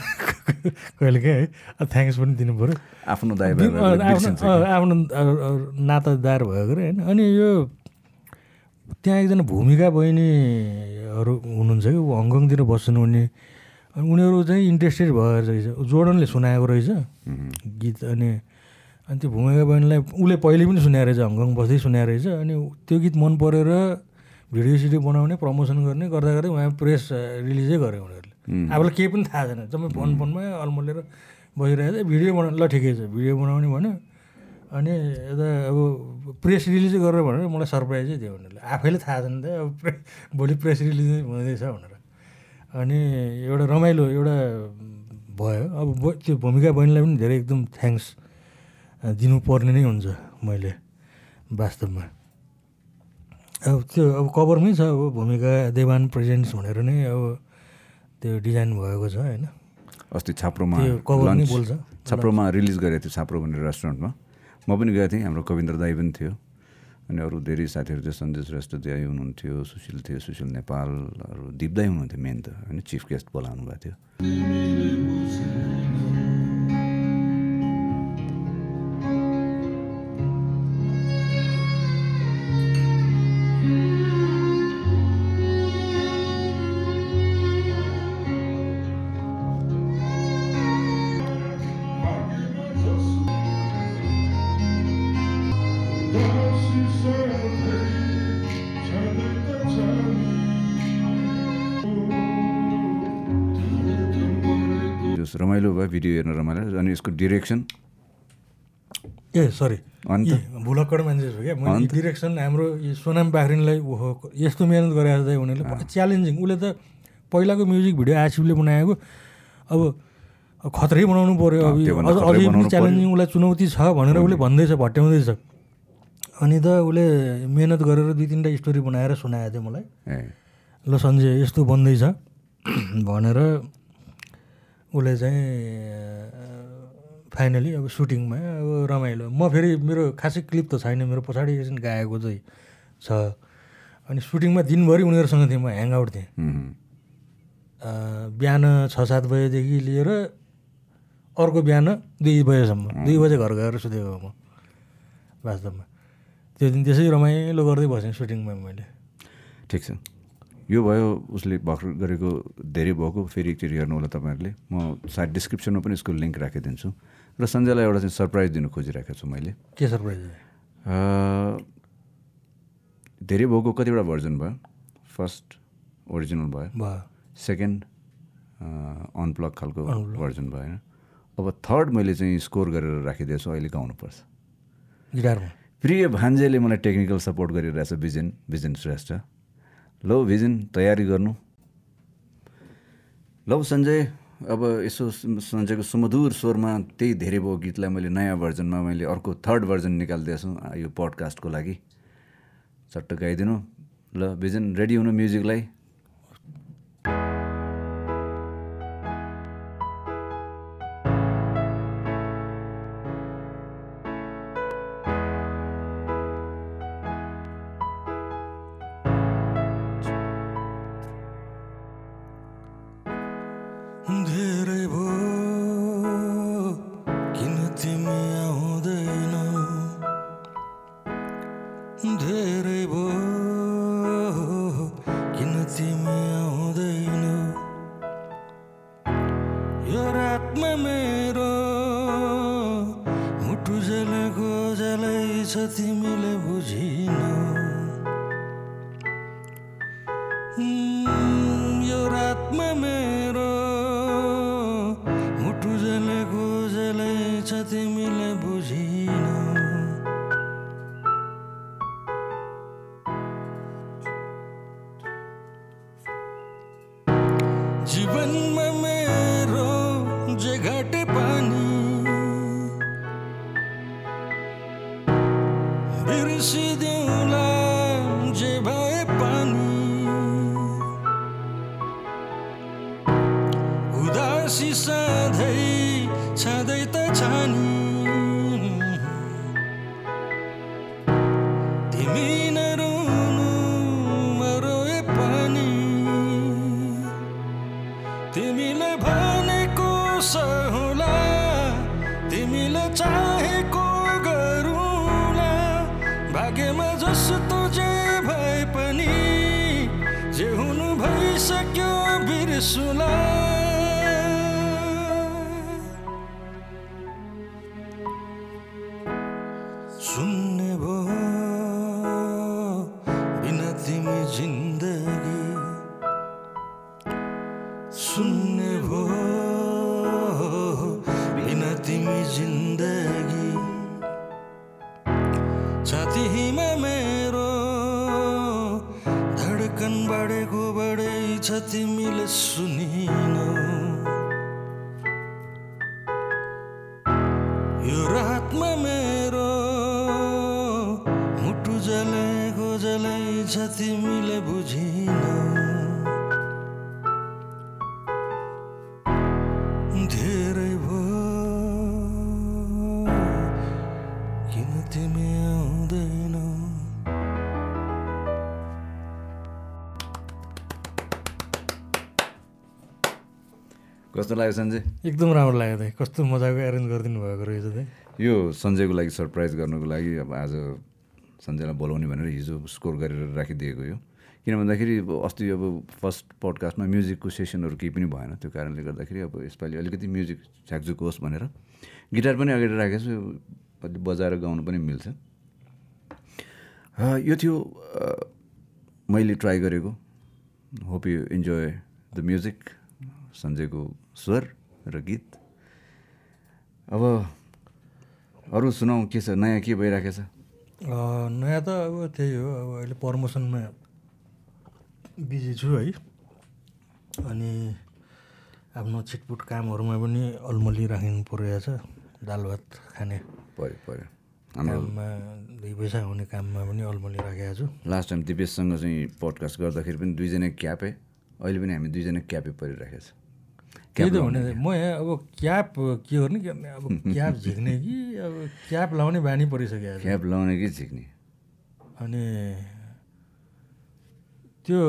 कहिले काहीँ है। थ्याङ्क्स पनि दिनु पऱ्यो आफ्नो आफ्नो नातादार भएको अरे होइन। अनि यो त्यहाँ एकजना भूमिका बहिनीहरू हुनुहुन्छ कि ऊ हङकङतिर बस्छन् उनी। अनि उनीहरू चाहिँ इन्ट्रेस्टेड भएर रहेछ। जोर्डनले सुनाएको रहेछ गीत अनि अनि त्यो भूमिका बहिनीलाई उसले पहिले पनि सुनाएको रहेछ हङकङ बस्दै सुनाएको रहेछ। अनि त्यो गीत मन परेर भिडियो सिडियो बनाउने प्रमोसन गर्ने गर्दा गर्दै उहाँ प्रेस रिलिजै गऱ्यो उनीहरूले। आफूलाई केही पनि थाहा छैन। जम्मै फोन फोनमै अल्मलेर बसिरहेको छ भिडियो बना ल ठिकै छ भिडियो बनाउने भन्यो। अनि यता अब प्रेस रिलिज गरेर भनेर मलाई सरप्राइजै दियो उनीहरूले। आफैले थाहा छैन त अब प्रे भोलि प्रेस रिलिज हुँदैछ भनेर। अनि एउटा रमाइलो एउटा भयो। अब त्यो भूमिका बहिनीलाई पनि धेरै एकदम थ्याङ्क्स दिनुपर्ने नै हुन्छ मैले वास्तवमा। अब त्यो अब कभरमै छ अब भूमिका देवान प्रेजेन्ट्स भनेर नै अब त्यो डिजाइन भएको छ होइन? अस्ति छाप्रोमा कभर नै बोल्छ। छाप्रोमा रिलिज गरेको थियो छाप्रो भन्ने रेस्टुरेन्टमा। म पनि गएको थिएँ हाम्रो कविन्द्र दाई पनि थियो अनि अरू धेरै साथीहरू थियो सन्जय श्रेष्ठ दाई हुनुहुन्थ्यो सुशील थियो सुशील नेपाल अरू दिप दाई हुनुहुन्थ्यो मेन त होइन चिफ गेस्ट बोलाउनु भएको थियो। डिरेक्सन ए सरी अन्त? भुलक्कड मान्छे छु क्या मैले डिरेक्सन हाम्रो सोनाम पाखरिनलाई ओहो यस्तो मिहिनेत गरेको छ उनीहरूले च्यालेन्जिङ उसले त पहिलाको म्युजिक भिडियो आसिफले बनाएको। अब खत्रै बनाउनु पऱ्यो अब अझ पनि च्यालेन्जिङ उसलाई चुनौती छ भनेर उसले भन्दैछ भट्याउँदैछ अनि त उसले मिहिनेत गरेर दुई तिनवटा स्टोरी बनाएर सुनाएको थियो मलाई। ल सञ्जय यस्तो बन्दैछ भनेर उसले चाहिँ फाइनली अब सुटिङमा अब रमाइलो। म फेरि मेरो खासै क्लिप त छैन मेरो पछाडि एकछिन गाएको चाहिँ छ। अनि सुटिङमा दिनभरि उनीहरूसँग थिएँ म ह्याङआउट थिएँ। उम्, अ, बिहान छ सात बजेदेखि लिएर अर्को बिहान दुई बजेसम्म। दुई बजे घर गएर सुतेको म वास्तवमा। त्यो दिन त्यसै रमाइलो गर्दै बसेँ सुटिङमा मैले। ठिक छ। यो भयो उसले भर्खर गरेको धेरै भएको फेरि एकचोटि हेर्नु होला तपाईँहरूले। म सायद डिस्क्रिप्सनमा पनि यसको लिङ्क राखिदिन्छु। र सञ्जयलाई एउटा चाहिँ सरप्राइज दिनु खोजिरहेको छु मैले। के सरप्राइज धेरै भएको कतिवटा भर्जन भयो। फर्स्ट ओरिजिनल भयो। भयो। सेकेन्ड अनप्लग खालको भर्जन भयो होइन? अब थर्ड मैले चाहिँ स्कोर गरेर राखिदिएछु अहिले गाउनुपर्छ गिटारमा? प्रिय भान्जेले मलाई टेक्निकल सपोर्ट गरिरहेछ भिजन भिजन श्रेष्ठ लौ भिजन तयारी गर्नु। लौ सञ्जय। अब यसो सञ्जयको सुमधुर स्वरमा त्यही धेरै भयो गीतलाई मैले नयाँ भर्जनमा मैले अर्को थर्ड भर्जन निकालिदिएछु यो पडकास्टको लागि। चट्ट गाइदिनु। ल भिजन रेडी हुनु म्युजिकलाई छ तिमीले बुझिनौ। धेरै भयो किन तिमी आउँदैनौ? कस्तो लाग्यो सञ्जय? एकदम राम्रो लाग्यो दाइ। कस्तो मजाको एरेन्ज गरिदिनु भएको रहेछ दाइ। यो सञ्जयको लागि सरप्राइज गर्नुको लागि अब आज सञ्जयलाई बोलाउने भनेर हिजो स्कोर गरेर राखिदिएको यो। किन भन्दाखेरि अब अस्ति अब फर्स्ट पडकास्टमा म्युजिकको सेसनहरू केही पनि भएन त्यो कारणले गर्दाखेरि अब यसपालि अलिकति म्युजिक छ्याकझुक होस् भनेर गिटार पनि अगाडि राखेको छु बजाएर गाउनु पनि मिल्छ। यो थियो मैले ट्राई गरेको। Hope you enjoy the music सञ्जयको स्वर र गीत। अब अरू सुनाउ के छ नयाँ के भइरहेको छ? नयाँ त अब त्यही हो अब अहिले प्रमोसनमा बिजी छु है। अनि आफ्नो छिटपुट कामहरूमा पनि अलमली राखिनु परिरहेछ दाल भात खाने। पऱ्यो पऱ्यो काममा दुई पैसा हुने काममा पनि अलमली राखेको छु। लास्ट टाइम दिपेशसँग चाहिँ पडकास्ट गर्दाखेरि पनि दुईजना क्यापै अहिले पनि हामी दुईजना क्यापै परिरहेको छ। त्यही त भने म यहाँ अब क्याप के गर्ने अब क्याप झिक्ने कि अब क्याप लाउने बानी परिसकेको छ क्याप लाउने कि झिक्ने? अनि त्यो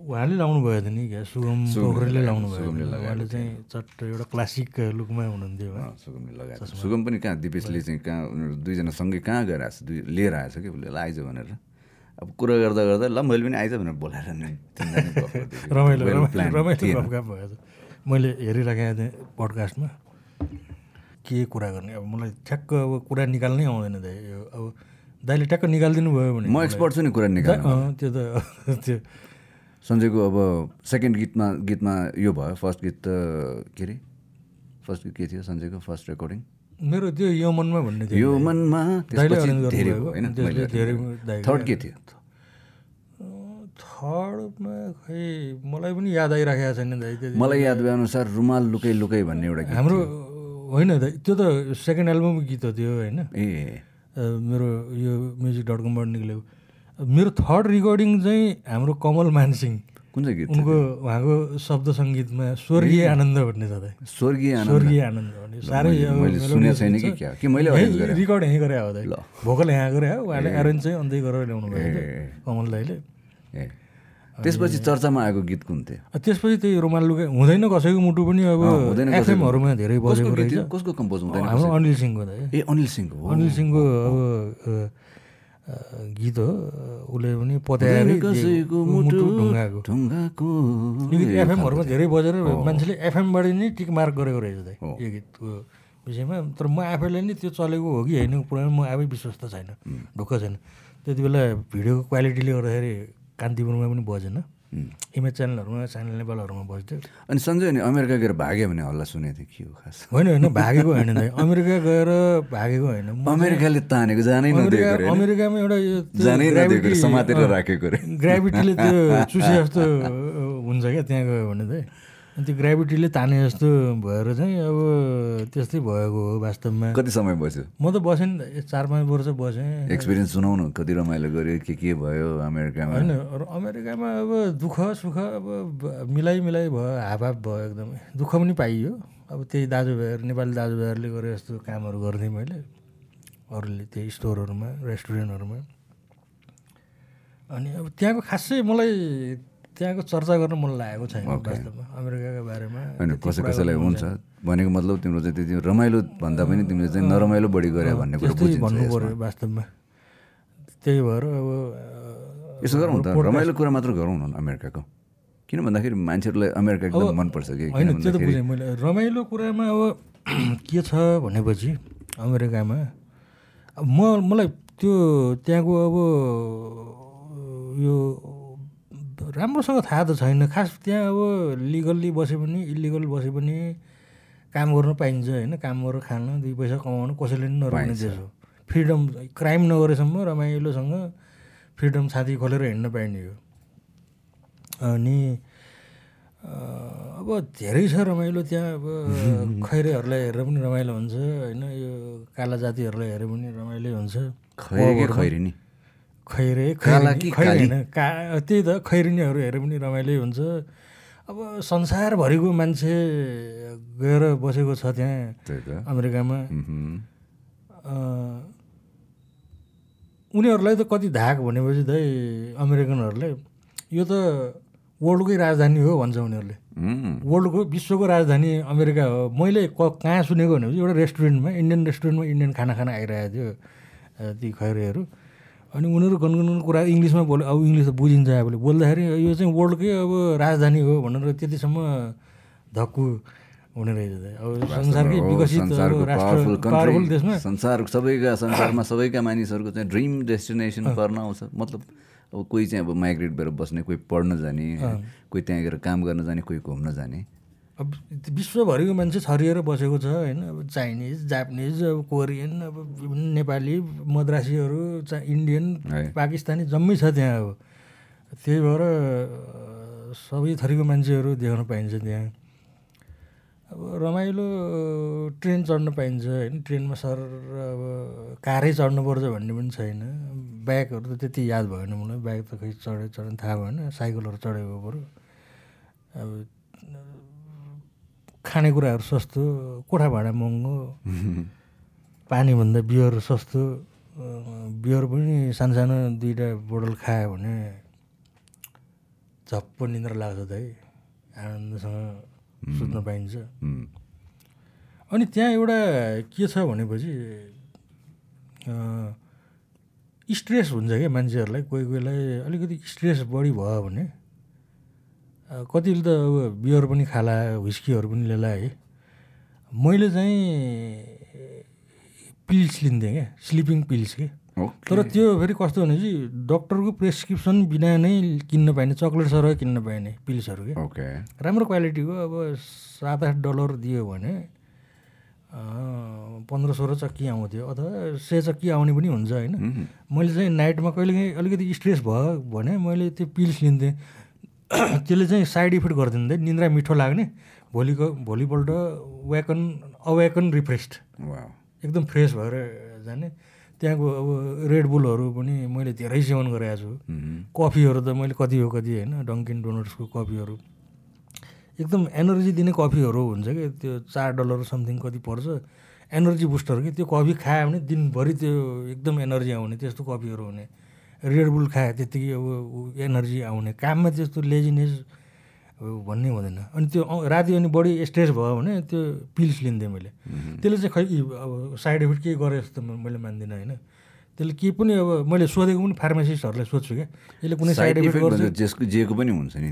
उहाँले लाउनु भयो त नि क्या? सुगम पोखरेलले लाउनु भयो उहाँले चाहिँ चट्ट एउटा क्लासिक लुकमा हुनुहुन्थ्यो सुगमले लगाएको। सुगम पनि कहाँ? दिपेशले चाहिँ कहाँ? उनीहरू दुईजना सँगै कहाँ गएर आएको छ दुई लिएर आएछ कि? उसले आइज भनेर। अब कुरा गर्दा गर्दा ल मैले पनि आइज भनेर बोलाएर नि। रमाइलो रमाइलो रमाइलो भयो मैले हेरिराखेको थिएँ पडकास्टमा के कुरा गर्ने? अब मलाई ठ्याक्क अब कुरा निकाल्नै आउँदैन दाइ। यो अब दाइले ट्याक्क निकालिदिनु भयो भने म एक्सपर्ट छु नि कुरा निकाल्नु त्यो त त्यो सञ्जयको अब सेकेन्ड गीतमा गीतमा यो भयो फर्स्ट गीत त के अरे? फर्स्ट गीत के थियो सञ्जयको? फर्स्ट रेकर्डिङ मेरो त्यो यो मनमा भन्ने थियो यो मनमा दाइले त्यसपछि arrange धेरै गर्नुभएको, भयो होइन त्यसले मैले धेरै arrange दाइले थर्ड के थियो थर्डमा खै मलाई पनि याद आइराखेको छैन दाइ त्यो मलाई याद भए अनुसार रुमाल लुकै लुकै भन्ने एउटा गीत हाम्रो होइन दाइ त्यो त सेकेन्ड एल्बमको गीत हो त्यो होइन? ए। मेरो यो म्युजिक डट कमबाट निक्लेको। मेरो थर्ड रेकर्डिङ चाहिँ हाम्रो कमल मानसिंह कुन चाहिँ गीत उनको उहाँको शब्द सङ्गीतमा स्वर्गीय आनन्द भन्ने छ दाइ। स्वर्गीय स्वर्गीय आनन्द भन्ने। साह्रै रेकर्ड यहीँ गरे? हो दाइ। भोकल यहाँ गरे हो उहाँले एरेन्ज चाहिँ अन्त्य गरेर ल्याउनु भयो कमल दाइले ए। त्यसपछि चर्चामा आएको गीत कुन थियो? त्यसपछि त्यही रुमाल लुगा हुँदैन कसैको मुटु पनि अब हुँदैन। एफएमहरूमा धेरै बजेको रहेछ। कसको कम्पोज हुँदैन हाम्रो अनिल सिंहको दाइ ए अनिल सिंहको अनिल सिंहको अब गीत हो। उसले पनि पत्याएर ढुङ्गाको यो गीत एफएमहरूमा धेरै बजेर मान्छेले एफएमबाट नै टिक मार्क गरेको रहेछ दाइ यो गीतको विषयमा। तर म आफैले नि त्यो चलेको हो कि होइन कुरामा म आफै विश्वस्त छैन ढुक्क छैन। त्यति बेला भिडियोको क्वालिटीले गर्दाखेरि कान्तिपुरमा पनि बजेन। इमेज च्यानलहरूमा च्यानल नेपालहरूमा बज्थ्यो। अनि सञ्जय अनि अमेरिका गएर भाग्यो भने हल्ला सुनेको थिएँ के हो खास। होइन होइन भागेको होइन अमेरिका गएर भागेको होइन। अमेरिकाले तानेको जानै नदिएको? अमेरिकामा एउटा जानै नदिएको समातेर राखेको ग्राभिटीले त्यो चुसे जस्तो हुन्छ क्या त्यहाँ गयो भने चाहिँ। त्यो ग्राभिटीले ताने जस्तो भएर चाहिँ अब त्यस्तै भएको हो वास्तवमा। कति समय बस्यो? म त बसेँ नि त, चार पाँच वर्ष बसेँ। एक्सपिरियन्स सुनाउ न कति रमाइलो गऱ्यो के के भयो अमेरिकामा? होइन अमेरिकामा अब दुःख सुख अब मिलाइ मिलाइ भयो हाफ हाफ भयो एकदमै। दुःख पनि पाइयो। अब त्यही दाजुभाइहरू नेपाली दाजुभाइहरूले गरे जस्तो कामहरू गर्थेँ मैले। अरूले त्यही स्टोरहरूमा रेस्टुरेन्टहरूमा। अनि अब त्यहाँको खासै मलाई त्यहाँको चर्चा गर्न मन लागेको छैन वास्तवमा अमेरिकाको बारेमा। होइन कसै कसैलाई हुन्छ। भनेको मतलब तिम्रो चाहिँ त्यो रमाइलो भन्दा पनि तिमीले चाहिँ नरमाइलो बढी गरे भन्ने कुरो भन्नु। पऱ्यो वास्तवमा। त्यही भएर अब यसो गरौँ त। रमाइलो कुरा मात्र गरौँ न अमेरिकाको। किन भन्दाखेरि मान्छेहरूलाई अमेरिका एकदम मनपर्छ कि? होइन त्यो त बुझेँ मैले। रमाइलो कुरामा अब के छ भनेपछि अमेरिकामा म मलाई त्यो त्यहाँको अब यो राम्रोसँग थाहा त छैन। खास त्यहाँ अब लिगल्ली बसे पनि इलिगल बसे पनि काम गर्न पाइन्छ होइन। काम गरेर खान दुई पैसा कमाउन कसैले पनि नरोक्ने देश। हो फ्रिडम क्राइम नगरेसम्म रमाइलोसँग फ्रिडम छाती खोलेर हिँड्न पाइने हो। अनि अब धेरै छ रमाइलो त्यहाँ। अब खैरेहरूलाई हेरेर पनि रमाइलो हुन्छ होइन? यो काला जातिहरूलाई हेरेर पनि रमाइलो हुन्छ। खैरी खैरी नि। खैरे काला खैरिनी कि खैरे का त्यही त खैरिनीहरू हेरेर पनि रमाइलो हुन्छ। अब संसारभरिको मान्छे गएर बसेको छ त्यहाँ त। अमेरिकामा। उनीहरूलाई त कति धाक भनेपछि दाइ अमेरिकनहरूलाई यो त वर्ल्डकै राजधानी हो भन्छ उनीहरूले। वर्ल्डको विश्वको राजधानी अमेरिका हो। मैले क कहाँ सुनेको भनेपछि एउटा रेस्टुरेन्टमा इन्डियन रेस्टुरेन्टमा इन्डियन खाना खान आइरहेको थियो ती खैरेहरू। अनि उनीहरू गनगन कुरा इङ्ग्लिसमा बोल्यो अब इङ्ग्लिस त बुझिन्छ आफूले। बोल्दाखेरि यो चाहिँ वर्ल्डकै अब राजधानी हो भनेर त्यतिसम्म धक्कु हुने रहेछ। अब संसारकै विकसित अब पावरफुल देशमा। संसार सबैका संसारमा सबैका मानिसहरूको चाहिँ ड्रिम डेस्टिनेसन पर्न आउँछ। मतलब अब कोही चाहिँ अब माइग्रेट भएर बस्ने कोही पढ्न जाने कोही त्यहाँ गएर काम गर्न जाने कोही घुम्न जाने। अब विश्वभरिको मान्छे छरिएर बसेको छ होइन अब चाइनिज जापानिज अब कोरियन अब नेपाली मद्रासीहरू चा इन्डियन। पाकिस्तानी जम्मै छ त्यहाँ अब। त्यही भएर सबै थरीको मान्छेहरू देख्न पाइन्छ त्यहाँ। अब रमाइलो ट्रेन चढ्न पाइन्छ होइन ट्रेनमा सर अब कारै चढ्नुपर्छ भन्ने पनि छैन। बाइकहरू त त्यति याद भएन मलाई बाइक त खै चढे चढ्ने थाहा भएन साइकलहरू चढेको बरु। अब खानेकुराहरू सस्तो कोठा भाडा महँगो पानीभन्दा बियर सस्तो बियर पनि सानो सानो दुइटा बोतल खायो भने झप्प निन्द्रा लाग्छ त है। आनन्दसँग सुत्न पाइन्छ। अनि त्यहाँ एउटा के छ भनेपछि स्ट्रेस हुन्छ क्या मान्छेहरूलाई कोही कोहीलाई अलिकति स्ट्रेस बढी भयो भने कतिले त अब बियर पनि खाला हुस्कीहरू पनि लिएला है। मैले चाहिँ पिल्स लिन्थेँ क्या स्लिपिङ पिल्स के। तर त्यो फेरि कस्तो भनेपछि डक्टरको प्रेसक्रिप्सन बिना नै किन्न पाइने चक्लेट सर किन्न पाइने पिल्सहरू ओके। राम्रो क्वालिटीको अब सात आठ डलर दियो भने पन्ध्र सोह्र चक्की आउँथ्यो अथवा सय चक्की आउने पनि हुन्छ होइन। मैले चाहिँ नाइटमा कहिलेकाहीँ अलिकति स्ट्रेस भयो भने मैले त्यो पिल्स लिन्थेँ। त्यसले चाहिँ साइड इफेक्ट गरिदिँदै निन्द्रा मिठो लाग्ने भोलिको भोलिपल्ट वेकन अवेकन रिफ्रेस्ड एकदम फ्रेस भएर जाने। त्यहाँको अब रेड बुलहरू पनि मैले धेरै सेवन गरेको छु। कफीहरू त मैले कति हो कति होइन डङ्किन डोनट्सको कफीहरू। एकदम एनर्जी दिने कफीहरू हुन्छ कि त्यो चार डलर समथिङ कति पर्छ। एनर्जी बुस्टर कि त्यो कफी खायो भने दिनभरि त्यो एकदम एनर्जी आउने त्यस्तो कफीहरू हुने। रेड बुल खायो त्यत्तिकै अब एनर्जी आउने। काममा त्यस्तो लेजिनेस भन्ने हुँदैन। अनि त्यो राति अनि बढी स्ट्रेस भयो भने त्यो पिल्स लिन्थेँ मैले। त्यसले चाहिँ खै अब साइड इफेक्ट केही गरे जस्तो मैले मान्दिनँ होइन। त्यसले केही पनि अब मैले सोधेको पनि फार्मासिस्टहरूलाई सोध्छु क्या। यसले कुनै साइड इफेक्ट गर्छ? जेसको जेको पनि हुन्छ नि।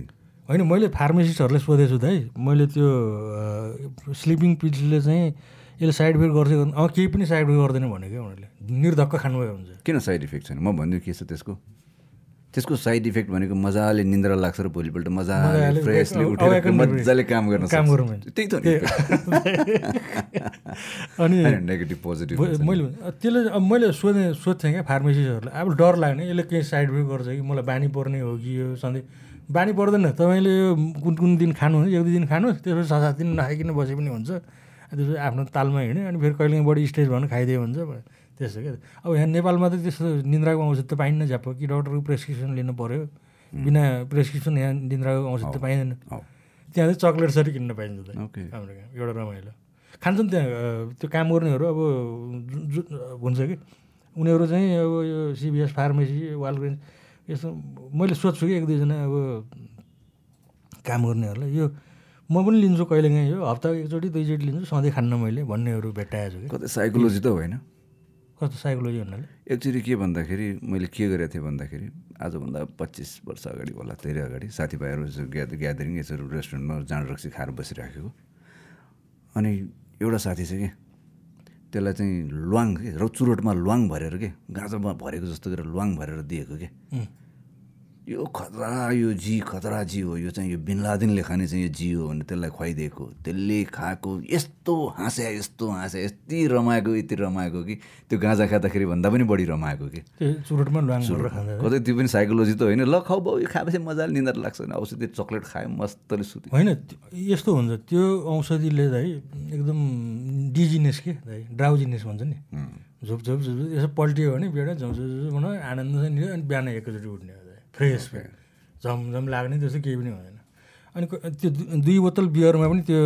होइन मैले फार्मासिस्टहरूलाई सोधेको छु त है। मैले त्यो स्लिपिङ पिल्सले चाहिँ यसले साइड इफेक्ट गर्छ? अँ केही पनि साइड इफेक्ट गर्दैन भने क्या उनीहरूले। निर्धक्क खानुभयो हुन्छ। किन साइड इफेक्ट छैन? म भन्छु के छ त्यसको? त्यसको साइड इफेक्ट भनेको मजाले निन्द्रा लाग्छ र भोलिपल्ट मजाले फ्रेसली उठेर मजाले काम गर्न काम। गर्नु। त्यही त अनि नेगेटिभ पोजिटिभ मैले त्यसले अब मैले सोधेँ सोध्थेँ क्या फार्मेसिस्टहरूलाई अब डर लाग्ने यसले केही साइड इफेक्ट गर्छ कि? मलाई बानी पर्ने हो कि यो सधैँ? बानी पर्दैन। तपाईँले यो कुन कुन दिन खानुहुन्छ? एक दुई दिन खानुहोस्। त्यसपछि छ सात दिन नखाइकन बसे पनि हुन्छ। त्यसपछि आफ्नो तालमा हिँड्यो अनि फेरि कहिले बढी स्टेज भयो भने खाइदियो हुन्छ त्यस्तो क्या अब यहाँ नेपालमा त त्यस्तो निन्द्राको औषध त पाइन्न झ्याप्प कि डक्टरको प्रेसक्रिप्सन लिनु पऱ्यो बिना प्रेसक्रिप्सन यहाँ निन्द्राको औषध त पाइँदैन। त्यहाँ चाहिँ चक्लेट सरी किन्न पाइन्छ त। हाम्रो एउटा रमाइलो। खान्छन् त्यहाँ त्यो काम गर्नेहरू अब जु- जु- हुन्छ कि? उनीहरू चाहिँ अब यो सिबिएस फार्मेसी वालग्रेन्स यस्तो मैले सोध्छु कि एक दुईजना अब काम गर्नेहरूलाई यो म पनि लिन्छु कहिलेकाहीँ यो हप्ता एकचोटि दुईचोटि लिन्छु सधैँ खान्न मैले भन्नेहरू भेट्टाएको छु कि। कतै साइकोलोजी त होइन। कस्तो साइकोलोजी भन्नाले? एक्चुली के भन्दाखेरि मैले के गरेको थिएँ भन्दाखेरि आजभन्दा पच्चिस वर्ष अगाडि होला धेरै अगाडि साथीभाइहरू यसो ग्या ग्यादरिङ यसरी रेस्टुरेन्टमा जाँड रक्सी खाएर बसिराखेको। अनि एउटा साथी छ कि त्यसलाई चाहिँ ल्वाङ के र चुरोटमा ल्वाङ भरेर के गाँजामा भरेको जस्तो गरेर ल्वाङ भरेर दिएको के। उम्, यो खतरा यो जी खतरा जी हो यो चाहिँ यो बिनलादिनले खाने चाहिँ यो जी हो भने त्यसलाई खुवाइदिएको। त्यसले खाएको यस्तो हाँस्या यस्तो हाँस्या यति रमाएको यति रमाएको कि त्यो गाँजा खाँदाखेरि भन्दा पनि बढी रमाएको कि। कतै त्यो पनि साइकोलोजी त होइन। ल खाऊ बाउ यो खाएपछि मजाले निन्द्रा लाग्छ भने औषधि चक्लेट खायो मस्तले सुत्यो। होइन यस्तो हुन्छ। त्यो औषधिले चाहिँ एकदम डिजिनेस के दाइ ड्राउजिनेस भन्छ नि। झुप झुप झुप यसो पल्टियो भने बेडा झुप झुप झुप भनौँ आनन्द अनि बिहान एकैचोटि उठ्ने हो फ्रेस झमझम लाग्ने त्यस्तो केही पनि हुँदैन। अनि त्यो दुई बोतल बियरमा पनि त्यो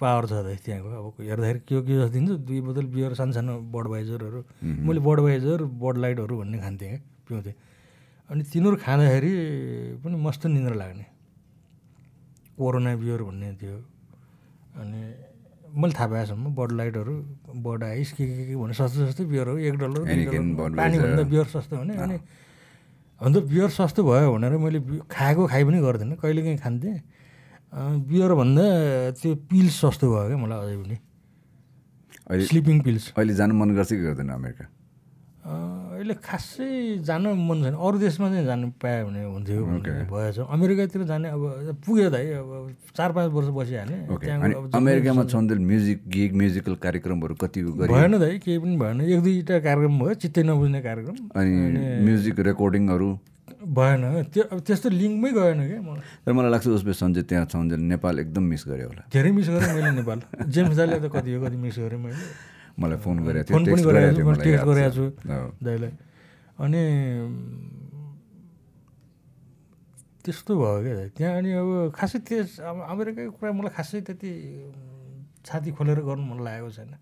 पावर छ त त्यहाँको। अब हेर्दाखेरि के हो के जस्तो दिन्छ। दुई बोतल बियर सानो सानो बडवाइजरहरू मैले बडवाइजर बड लाइटहरू भन्ने खान्थेँ क्या पिउँथेँ। अनि तिनीहरू खाँदाखेरि पनि मस्त निन्द्रा लाग्ने। कोरोना बियर भन्ने थियो अनि मैले थाहा पाएसम्म बड लाइटहरू बड आइस के के के भन्ने सस्तो सस्तो बियरहरू एक डलर. पानीभन्दा बियर सस्तो भने अनि अन्त बियर सस्तो भयो भनेर मैले खाएको खाइ पनि गर्दिनँ। कहिलेकाहीँ खान्थेँ। बियरभन्दा त्यो पिल्स सस्तो भयो क्या मलाई अझै पनि। अहिले स्लिपिङ पिल्स। अहिले जानु मन गर्छ कि गर्दैन अमेरिका? अहिले खासै जान मन छैन। अरू देशमा चाहिँ जानु पायो भने हुन्थ्यो भएछ। अमेरिकातिर जाने अब पुग्यो दाइ अब चार पाँच वर्ष बसिहालेँ ओके त्यहाँ अनि अब अमेरिकामा छन्जेल म्युजिक गिग म्युजिकल कार्यक्रमहरू कति गरे भएन दाइ केही पनि भएन। एक दुईवटा कार्यक्रम भयो चित्तै नबुझ्ने कार्यक्रम। अनि म्युजिक रेकर्डिङहरू? भएन। त्यो अब त्यस्तो लिङ्कमै गएन क्या मलाई तर मलाई लाग्छ उसले सञ्जय त्यहाँ छन्जेल नेपाल एकदम मिस गऱ्यो होला। धेरै मिस गरेँ मैले नेपाल। जेम्स दाले त कति हो कति मिस गरेँ मैले। मलाई फोन गरेको फोन पनि गरेको छु टेक्स्ट छ। दाइलाई। अनि त्यस्तो भयो क्या। त्यहाँ अनि अब खासै त्यस अब अमेरिकाको कुरा मलाई खासै त्यति छाती खोलेर गर्नु मन लागेको छैन।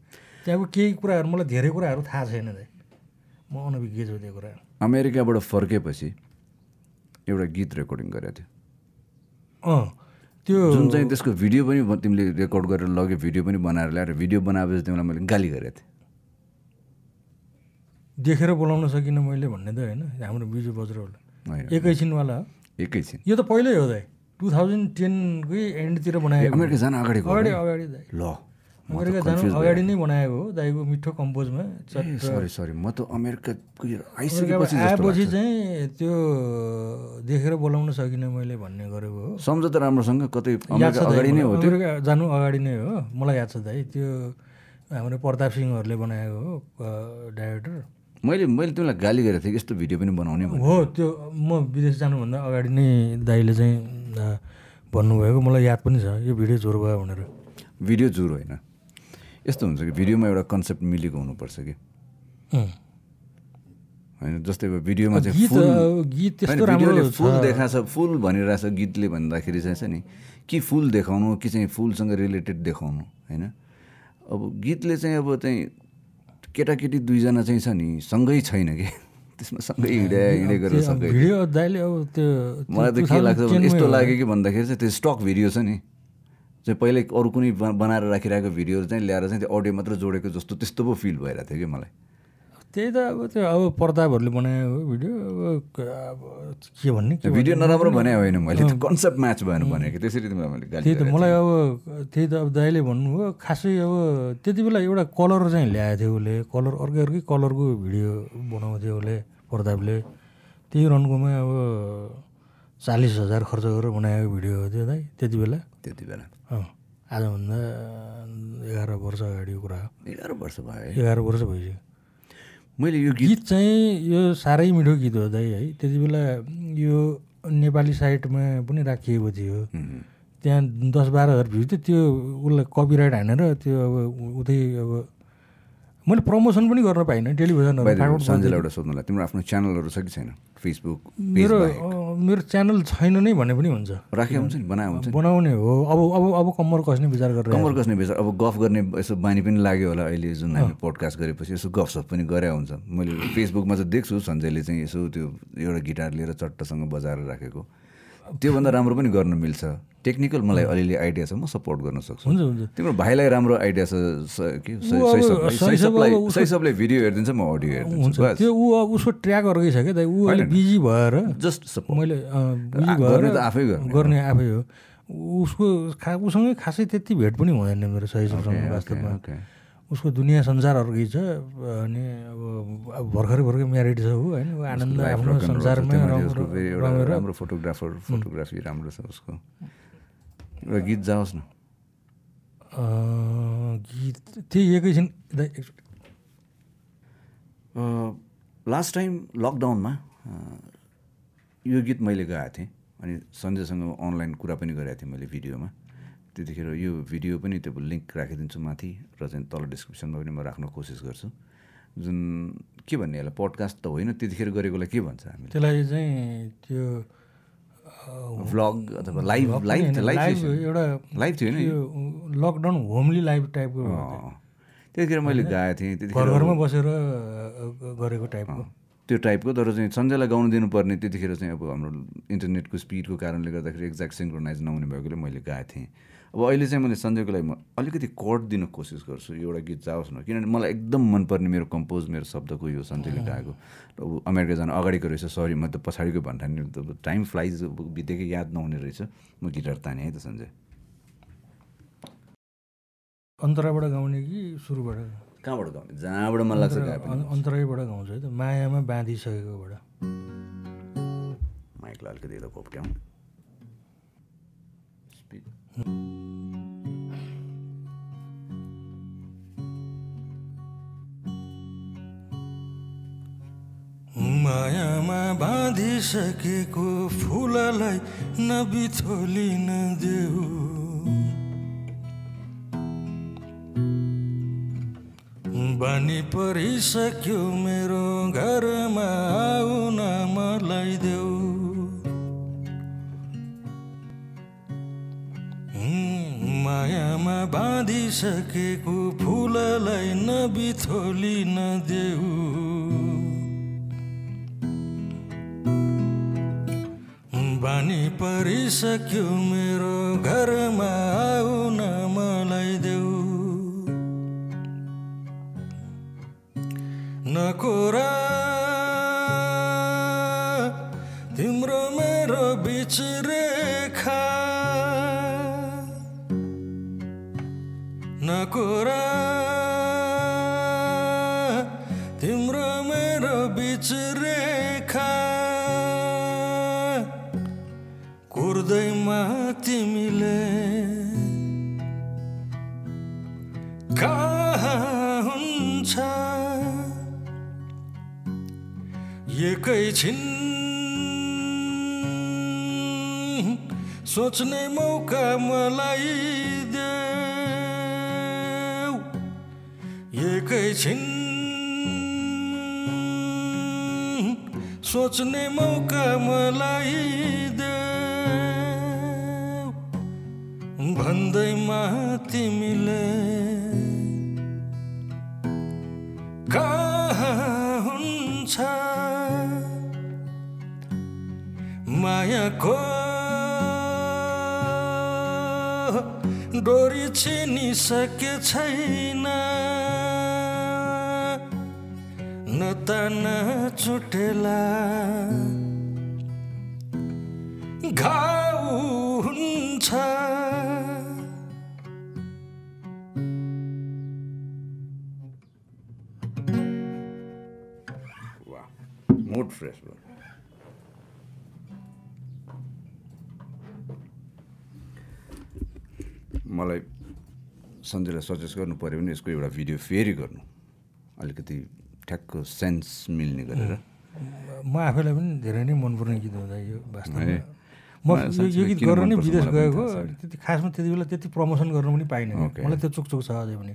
त्यहाँको केही कुराहरू मलाई धेरै कुराहरू थाहा छैन दाइ। म अनभिज्ञ छु त्यो कुरा। अमेरिकाबाट फर्केपछि एउटा गीत रेकर्डिङ गरेको थियो। अँ। त्यो जुन चाहिँ त्यसको भिडियो पनि तिमीले रेकर्ड गरेर लग्यो भिडियो पनि बनाएर ल्याएर भिडियो बनाएपछि तिमीलाई मैले गाली गरेको थिएँ। देखेर बोलाउन सकिनँ मैले भन्ने त होइन हाम्रो बिजु बज्रवाला। एकैछिनवाला हो। एकैछिन यो त पहिल्यै हो दाइ। टु थाउजन्ड टेनकै एन्डतिर बनाएको। अगाडि? अगाडि ल। अमेरिका जानु अगाडि नै बनाएको हो दाइको मिठो कम्पोजमा सरी सरी म त अमेरिका आइसकेपछि आएपछि। चाहिँ त्यो देखेर बोलाउन सकिनँ मैले भन्ने गरेको हो। सम्झ त राम्रोसँग कतै अगाडि नै हो त्यो। जानु अगाडि नै हो। मलाई याद छ दाइ त्यो हाम्रो प्रताप सिंहहरूले बनाएको हो डाइरेक्टर मैले मैले तिमीलाई गाली गरेको थिएँ यस्तो भिडियो पनि बनाउने। हो त्यो म विदेश जानुभन्दा अगाडि नै दाइले चाहिँ भन्नुभएको। मलाई याद पनि छ यो भिडियो जोर भयो भनेर। भिडियो जुर होइन। यस्तो हुन्छ कि भिडियोमा एउटा कन्सेप्ट मिलेको हुनुपर्छ कि। होइन जस्तै अब भिडियोमा चाहिँ फुल गीत भिडियोले फुल देखाएको छ फुल भनिरहेछ गीतले भन्दाखेरि चाहिँ छ नि कि फुल देखाउनु कि चाहिँ फुलसँग रिलेटेड देखाउनु होइन? अब गीतले चाहिँ अब चाहिँ केटाकेटी दुईजना चाहिँ छ नि सँगै छैन कि? त्यसमा सँगै हिँडे हिँडे गरेर सँगै। भिडियो दाइले अब त्यो मलाई त के लाग्छ यस्तो लाग्यो कि भन्दाखेरि चाहिँ त्यो स्टक भिडियो छ नि। चाहिँ पहिल्यै अरू कुनै बनाएर राखिरहेको भिडियोहरू चाहिँ ल्याएर चाहिँ त्यो अडियो मात्र जोडेको जस्तो त्यस्तो पो फिल भइरहेको थियो कि मलाई। त्यही त अब त्यो अब प्रतापहरूले हो भिडियो अब क- अब के भन्ने भिडियो नराम्रो भने होइन मैले कन्सेप्ट म्याच भएन भनेको त्यसरी मैले त्यही त मलाई अब त्यही त अब दाइले भन्नुभयो खासै अब त्यति बेला एउटा कलर चाहिँ ल्याएको थियो उसले कलर अर्कै अर्कै कलरको भिडियो बनाउँथ्यो उसले प्रतापले त्यही रन्कोमा अब चालिस हजार खर्च गरेर बनाएको भिडियो हो त्यो दाइ त्यति बेला। त्यति बेला। आजभन्दा एघार वर्ष अगाडिको कुरा हो एघार वर्ष भयो एघार वर्ष भइसक्यो मैले यो गीत चाहिँ यो साह्रै मिठो गीत हो दाइ है त्यति बेला यो नेपाली साइटमा पनि राखिएको थियो त्यहाँ दस बाह्र हजार भ्यू थियो त्यो उसलाई कपिराइट हानेर त्यो अब उतै अब मैले प्रमोसन पनि गर्न पाइनँ टेलिभिजनहरू सोध्नुलाई तिम्रो आफ्नो च्यानलहरू छ कि छैन फेसबुक मेरो मेरो च्यानल छैन नै भने पनि हुन्छ। राखेको हुन्छ नि बनाएको हुन्छ बनाउने हो। अब अब अब कम्मर कस्ने विचार गरेर कमर कस्ने बेच अब गफ गर्ने यसो बानी पनि लाग्यो होला अहिले जुन हामी पोडकास्ट गरेपछि यसो गफसफ पनि गरे हुन्छ। मैले फेसबुकमा चाहिँ देख्छु सञ्जयले चाहिँ यसो त्यो एउटा गिटार लिएर चट्टसँग बजाएर राखेको। त्योभन्दा राम्रो पनि गर्न मिल्छ। टेक्निकल मलाई अलिअलि आइडिया छ म सपोर्ट गर्न सक्छु। हुन्छ हुन्छ। तिम्रो भाइलाई राम्रो आइडिया छ के शैशवलाई भिडियो हेरिदिन्छ म अडियो हेरिदिन्छु हुन्छ। त्यो ऊ अब उसको ट्र्याक अर्कै छ क्या ऊ अहिले बिजी भएर जस्ट मैले बिजी भएर आफै गर्ने। आफै हो। उसको खा उसँगै खासै त्यति भेट पनि हुँदैन मेरो सहिसँग वास्तवमा। उसको दुनियाँ संसार अर्कै छ अनि अब अब भर्खरै भर्खरै म्यारिड छ ऊ होइन आनन्द आफ्नो। संसारमै रमेर फोटोग्राफर फोटोग्राफी राम्रो छ उसको। एउटा गीत जाओस् न। गीत त्यही एकैछिन लास्ट टाइम लकडाउनमा यो गीत मैले गाएको थिएँ अनि सञ्जयसँग अनलाइन कुरा पनि गरेको थिएँ मैले भिडियोमा। त्यतिखेर यो भिडियो पनि त्यो लिङ्क राखिदिन्छु माथि र चाहिँ तल डिस्क्रिप्सनमा पनि म राख्न कोसिस गर्छु। जुन के भन्ने यसलाई पडकास्ट त होइन त्यतिखेर गरेकोलाई के भन्छ हामीले? त्यसलाई चाहिँ त्यो भ्लग अथवा लाइभ लाइभ लाइभ लाइभ थियो एउटा लाइभ थियो होइन लकडाउन होमली लाइभ टाइपको। त्यतिखेर मैले गाएको थिएँ त्यतिखेर घरमा बसेर गरेको टाइपको त्यो टाइपको तर चाहिँ सञ्जयलाई गाउनु दिनुपर्ने त्यतिखेर चाहिँ अब हाम्रो इन्टरनेटको स्पिडको कारणले गर्दाखेरि एक्ज्याक्ट सिङ्क्रोनाइज नहुने भएकोले मैले गाएको थिएँ। अब अहिले चाहिँ मैले सञ्जयको लागि म अलिकति कट दिन कोसिस गर्छु एउटा गीत जाओस् न। किनभने मलाई एकदम मनपर्ने मेरो कम्पोज मेरो शब्दको यो सञ्जयले गाएको। ऊ अमेरिका जानु अगाडिको रहेछ सरी म त पछाडिको भन्ठाने त टाइम फ्लाइज बितेकै याद नहुने रहेछ। म गिटार ताने है त सञ्जय अन्तराबाट गाउने कि सुरुबाट? कहाँबाट गाउने? जहाँबाट मन लाग्छ अन्तरैबाट गाउँछु है त। मायामा बाँधिसकेकोबाट। माइकलाई अलिकति स्पिड मायामा बाँधिसकेको फुललाई नबिथोलिन देऊ। बानी परिसक्यो मेरो घरमा आउन मलाई देऊ। मायामा बाँधिसकेको फुललाई नबिथोलिन देऊ बानी परिसक्यो मेरो घरमा आउन मलाई देऊ। नकोरा नकोरा तिम्रो मेरो बिच रेखा। कुर्दैमा तिमीले कहाँ हुन्छ? एकैछिन सोच्ने मौका मलाई एकैछिन सोच्ने मौका मलाई देऊ। भन्दैमा तिमीले कहाँ हुन्छ? मायाको डोरी छिनिसके छैन। नतान चुटेला। घाउ हुन्छ। मुड फ्रेस भयो मलाई सन्जयलाई सजेस्ट गर्नु पऱ्यो भने यसको एउटा भिडियो फेरि गर्नु। अलिकति ठ्याक्क सेन्स मिल्ने गरेर म आफैलाई पनि धेरै नै मनपर्ने गीत हुँदा यो वास्तवमा। म यो- गीत गरेर नै विदेश गएको। त्यति खासमा त्यति बेला त्यति प्रमोसन गर्न पनि पाइनँ. मलाई त्यो चुक चुक छ अझै पनि।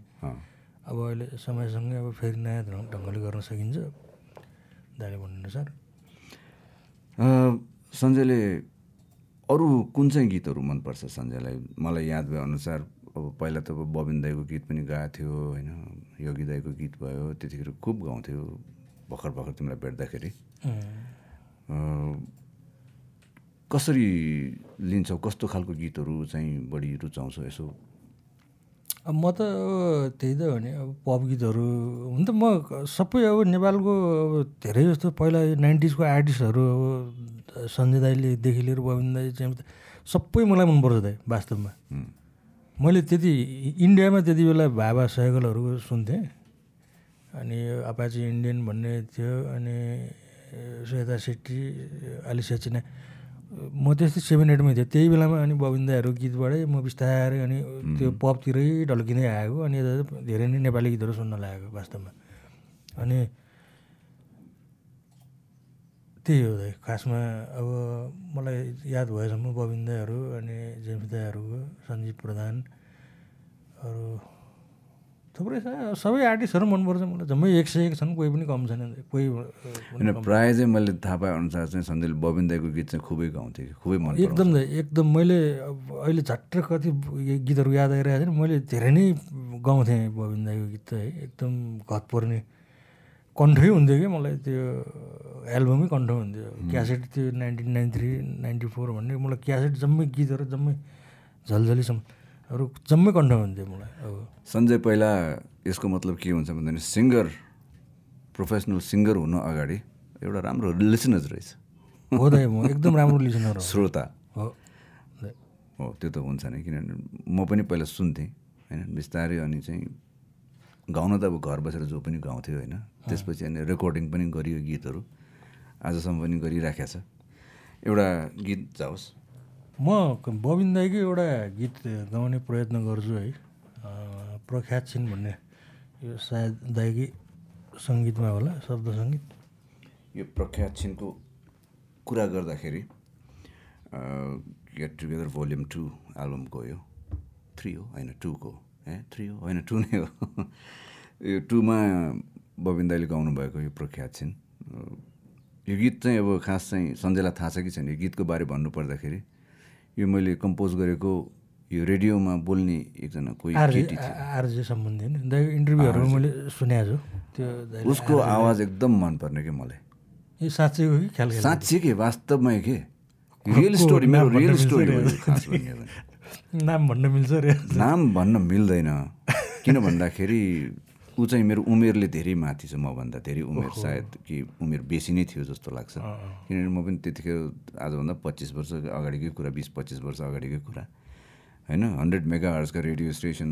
अब अहिले समयसँगै अब फेरि नयाँ ढङ्ग- ढङ्गले गर्न सकिन्छ दाइले भन्नुअनुसार अँ, सञ्जयले अरू कुन चाहिँ गीतहरू मनपर्छ सञ्जयलाई मलाई याद भए अनुसार अब पहिला त अब बबिन दाईको गीत पनि गाएको थियो होइन? योगी दाईको गीत भयो त्यतिखेर खुब गाउँथ्यो भर्खर भर्खर तिमीलाई भेट्दाखेरि। कसरी लिन्छौ कस्तो खालको गीतहरू चाहिँ बढी रुचाउँछौ यसो? अब म त त्यही त हो नि अब पप गीतहरू हुन त म सबै अब नेपालको अब धेरै जस्तो पहिला नाइन्टिजको आर्टिस्टहरू अब सञ्जय दाईलेदेखि लिएर बबिन दाई चाहिँ सबै मलाई मनपर्छ दाइ वास्तवमा। मैले त्यति इन्डियामा त्यति बेला भाबा सहगलहरू सुन्थेँ। अनि अपाची इन्डियन भन्ने थियो अनि श्वेता सेट्टी आलिसा चिना म त्यस्तै सेभेन एटमै थिएँ। त्यही बेलामा अनि बबिन्दाहरू गीतबाटै म बिस्तारै अनि त्यो पपतिरै ढल्किँदै आएको। अनि यता धेरै नै नेपाली गीतहरू सुन्न लागेको वास्तवमा। अनि त्यही हो दाइ खासमा अब मलाई याद भएसम्म बबिन दाईहरू अनि जेम्स दाईहरूको सञ्जीव प्रधान अरू थुप्रै छ। सबै आर्टिस्टहरू मनपर्छ मलाई। जम्मै एक सय एक छन् कोही पनि कम छैन कोही होइन प्रायः चाहिँ मैले थाहा पाए अनुसार चाहिँ सञ्जयले बबिन दाईको गीत चाहिँ खुबै गाउँथ्यो कि खुबै मन एकदम एकदम मैले अहिले झट्ट कति गीतहरू याद आइरहेको छैन मैले धेरै नै गाउँथेँ बबिन दाईको गीत त है एकदम घत पर्ने कण्ठै हुन्थ्यो क्या मलाई त्यो एल्बमै कण्ठ हुन्थ्यो क्यासेट त्यो nineteen ninety three ninety four भन्ने मलाई क्यासेट जम्मै गीतहरू जम्मै झलझलीसम्महरू जम्मै कण्ठ हुन्थ्यो मलाई अब सञ्जय पहिला यसको मतलब के हुन्छ भन्दाखेरि सिङ्गर प्रोफेसनल सिङ्गर हुनु अगाडि एउटा राम्रो लिसनर्स रहेछ। हो दाइ म एकदम राम्रो लिसनर हो। श्रोता। हो। हो त्यो त हुन्छ नि किनभने म पनि पहिला सुन्थेँ होइन बिस्तारै अनि चाहिँ गाउन त अब घर बसेर जो पनि गाउँथ्यो होइन त्यसपछि अनि रेकर्डिङ पनि गरियो गीतहरू आजसम्म पनि गरिराखेको छ। एउटा गीत जाओस्। म बबिन दाईकै एउटा गीत गाउने प्रयत्न गर्छु है। प्रख्यात छिन् भन्ने। यो सायद दाईकै सङ्गीतमा होला शब्द सङ्गीत। यो प्रख्यात छिनको कुरा गर्दाखेरि गेट टुगेदर भोल्युम टू एल्बमको यो थ्री हो होइन टूको ए थ्री हो? होइन टू नै हो। यो टूमा बबिन दाईले गाउनुभएको यो प्रख्यात छिन्। यो गीत चाहिँ अब खास चाहिँ सञ्जयलाई थाहा छ कि छैन? यो गीतको बारे भन्नुपर्दाखेरि यो मैले कम्पोज गरेको यो रेडियोमा बोल्ने एकजना कोही आरजे सम्बन्धी होइन? इन्टरभ्यूहरू मैले सुनेको छु। त्यो उसको आवाज एकदम मनपर्ने कि मलाई? यो साँच्चैको कि साँच्चै के? वास्तवमै के? रियल स्टोरी मेरो रियल स्टोरी नाम भन्न मिल्छ रे। नाम भन्न मिल्दैन। किन भन्दाखेरि ऊ चाहिँ मेरो उमेरले धेरै माथि छ मभन्दा धेरै उमेर सायद कि उमेर बेसी नै थियो जस्तो लाग्छ। किनभने म पनि त्यतिखेर आजभन्दा पच्चिस वर्ष अगाडिकै कुरा बिस पच्चिस वर्ष अगाडिकै कुरा। होइन हन्ड्रेड मेगा हर्सका रेडियो स्टेसन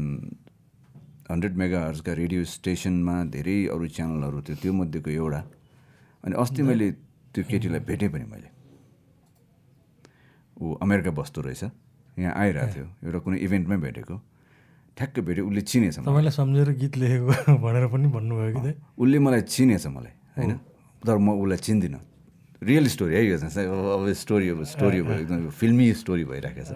हन्ड्रेड मेगा हर्सका रेडियो स्टेसनमा धेरै अरू च्यानलहरू थियो त्यो मध्येको एउटा। अनि अस्ति मैले त्यो केटीलाई भेटेँ पनि मैले। ऊ अमेरिका बस्दो रहेछ। यहाँ आइरहेको थियो एउटा कुनै इभेन्टमै भेटेको। ठ्याक्कै भेट्यो उसले चिनेछ। तपाईँलाई सम्झेर गीत लेखेको भनेर पनि भन्नुभयो कि उसले मलाई चिनेछ मलाई होइन? तर म उसलाई चिन्दिनँ। रियल स्टोरी है यो अब स्टोरी अब स्टोरी भयो एकदम यो फिल्मी स्टोरी भइरहेको छ।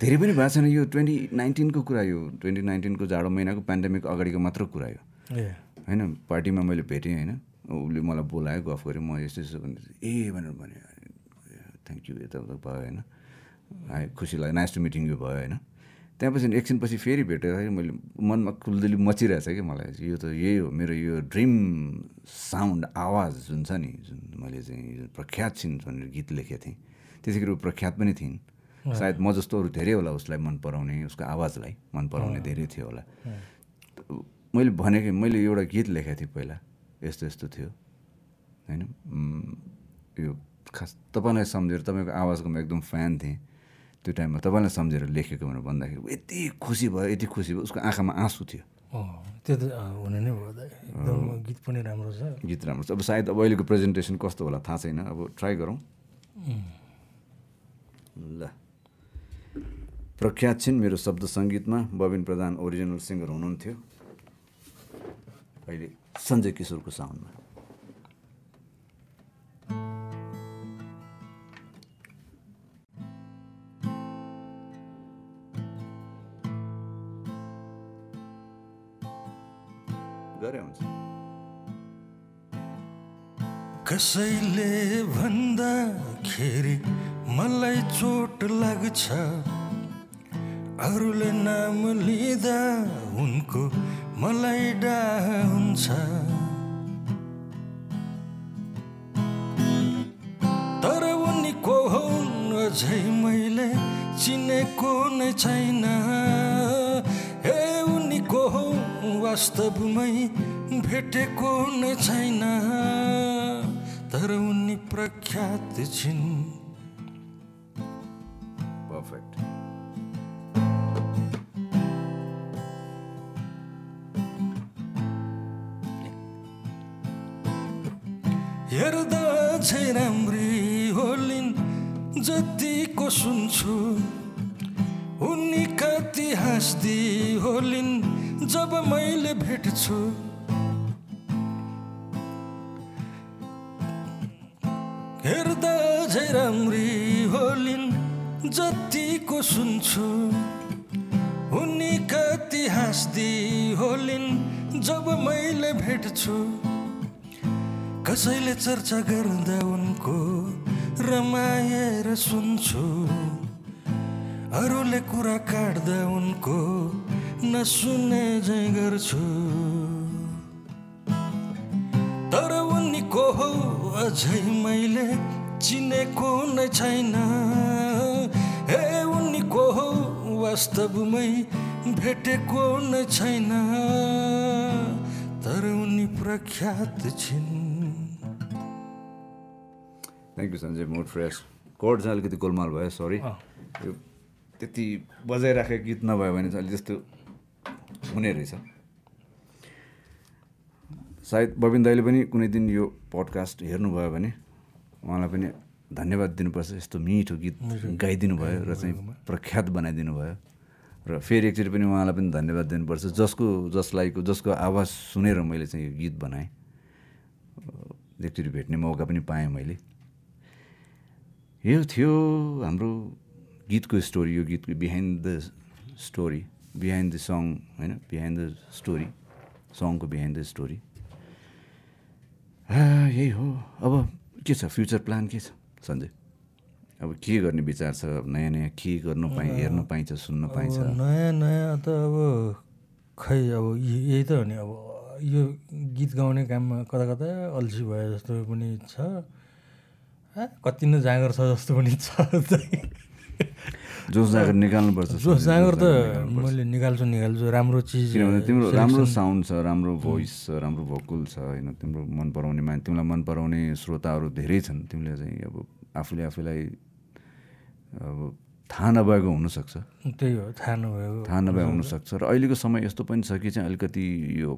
धेरै पनि भएको छैन यो ट्वेन्टी नाइन्टिनको कुरा यो। ट्वेन्टी नाइन्टिनको जाडो महिनाको पेन्डेमिक अगाडिको मात्र कुरा यो। ए। होइन पार्टीमा मैले भेटेँ होइन? उसले मलाई बोलायो गफ गरेँ म यस्तो यस्तो भने ए भनेर भने थ्याङ्क यू यताउता भयो होइन? आयो खुसी लाग्यो नाइस टु मिटिङ यु भयो होइन? त्यहाँपछि एकछिनपछि फेरि भेटेर मैले मनमा खुल्दुली मचिरहेछ कि मलाई यो त यही हो मेरो यो ड्रिम साउन्ड आवाज जुन छ नि जुन मैले चाहिँ प्रख्यात छिन् भनेर गीत लेखेको थिएँ त्यतिखेर ऊ प्रख्यात पनि थिइन्। सायद म जस्तो अरू धेरै होला उसलाई मन पराउने उसको आवाजलाई मन पराउने धेरै थियो होला। मैले भनेको मैले एउटा गीत लेखेको थिएँ पहिला यस्तो यस्तो थियो होइन? यो खास तपाईँलाई सम्झेर तपाईँको आवाजको म एकदम फ्यान थिएँ। त्यो टाइममा तपाईँलाई सम्झेर लेखेको भनेर भन्दाखेरि यति खुसी भयो यति खुसी भयो। उसको आँखामा आँसु थियो। त्यो त हुने नै भयो एकदम गीत पनि राम्रो छ। गीत राम्रो छ। अब सायद अब अहिलेको प्रेजेन्टेसन कस्तो होला थाहा छैन। अब ट्राई गरौँ। ल। प्रख्यात छिन् मेरो शब्द सङ्गीतमा बबिन प्रधान ओरिजिनल सिङ्गर हुनुहुन्थ्यो। अहिले सञ्जय किशोरको साउन्डमा कसैले भन्दाखेरि मलाई चोट लाग्छ। अरूले नाम लिँदा उनको मलाई डाह हुन्छ। तर उनीको हुन् अझै मैले चिनेको नै छैन। हे उनीको हो वास्तवमै भेटेको नै छैन। तर उनी प्रख्यात छिन् पर्फेक्ट हेर्दा चाहिँ राम्री होलिन् जतिको सुन्छु उनी कति हाँस्दी होलिन् जब मैले भेट्छु राम्री होलिन् जतिको सुन्छु। उनी कति हाँस्दी होलिन् जब मैले भेट्छु। कसैले चर्चा गर्दा उनको रमाएर सुन्छु। अरूले कुरा काट्दा उनको नसुने झै गर्छु। तर उनीको हो अझै मैले चिनेको नै छैन। हे उनीको हो वास्तवमै भेटेको नै छैन। तर उनी प्रख्यात छिन्। Thank you Sanjay mode fresh code चाहिँ अलिकति गोलमाल भयो सरी यो त्यति बजाइराखेको गीत नभयो भने चाहिँ अलिक जस्तो हुने रहेछ। सायद बबिन दाईले पनि कुनै दिन यो पडकास्ट हेर्नुभयो भने उहाँलाई पनि धन्यवाद दिनुपर्छ। यस्तो मिठो गीत गाइदिनु भयो र चाहिँ प्रख्यात बनाइदिनु भयो र फेरि एकचोटि पनि उहाँलाई पनि धन्यवाद दिनुपर्छ। जसको जसलाईको जसको आवाज सुनेर मैले चाहिँ यो गीत बनाएँ। एकचोटि भेट्ने मौका पनि पाएँ मैले। यो थियो हाम्रो गीतको स्टोरी यो गीतको behind the story behind the song होइन? बिहाइन्ड द स्टोरी सङको बिहाइन्ड द स्टोरी यही हो। अब के छ? फ्युचर प्लान के छ सञ्जय? अब के गर्ने विचार छ? अब नयाँ नयाँ के गर्नु पाइ हेर्न पाइन्छ सुन्न पाइन्छ? नयाँ नयाँ त अब खै अब यही त हो नि अब यो गीत गाउने काममा कता कता अल्छी भए जस्तो पनि छ। कति नै जाँगर छ जस्तो पनि छ। जोस जाँगर निकाल्नुपर्छ जोस जाँगर त। मैले निकाल्छु निकाल्छु राम्रो चिज किनभने तिम्रो राम्रो साउन्ड छ राम्रो भोइस छ राम्रो भोकल छ होइन तिम्रो मन पराउने मान तिमीलाई मन पराउने श्रोताहरू धेरै छन् तिमीले चाहिँ अब आफूले आफूलाई अब थाहा नभएको हुनसक्छ। त्यही हो थाहा नभएको थाहा नभए हुनसक्छ। र अहिलेको समय यस्तो पनि छ कि चाहिँ अलिकति यो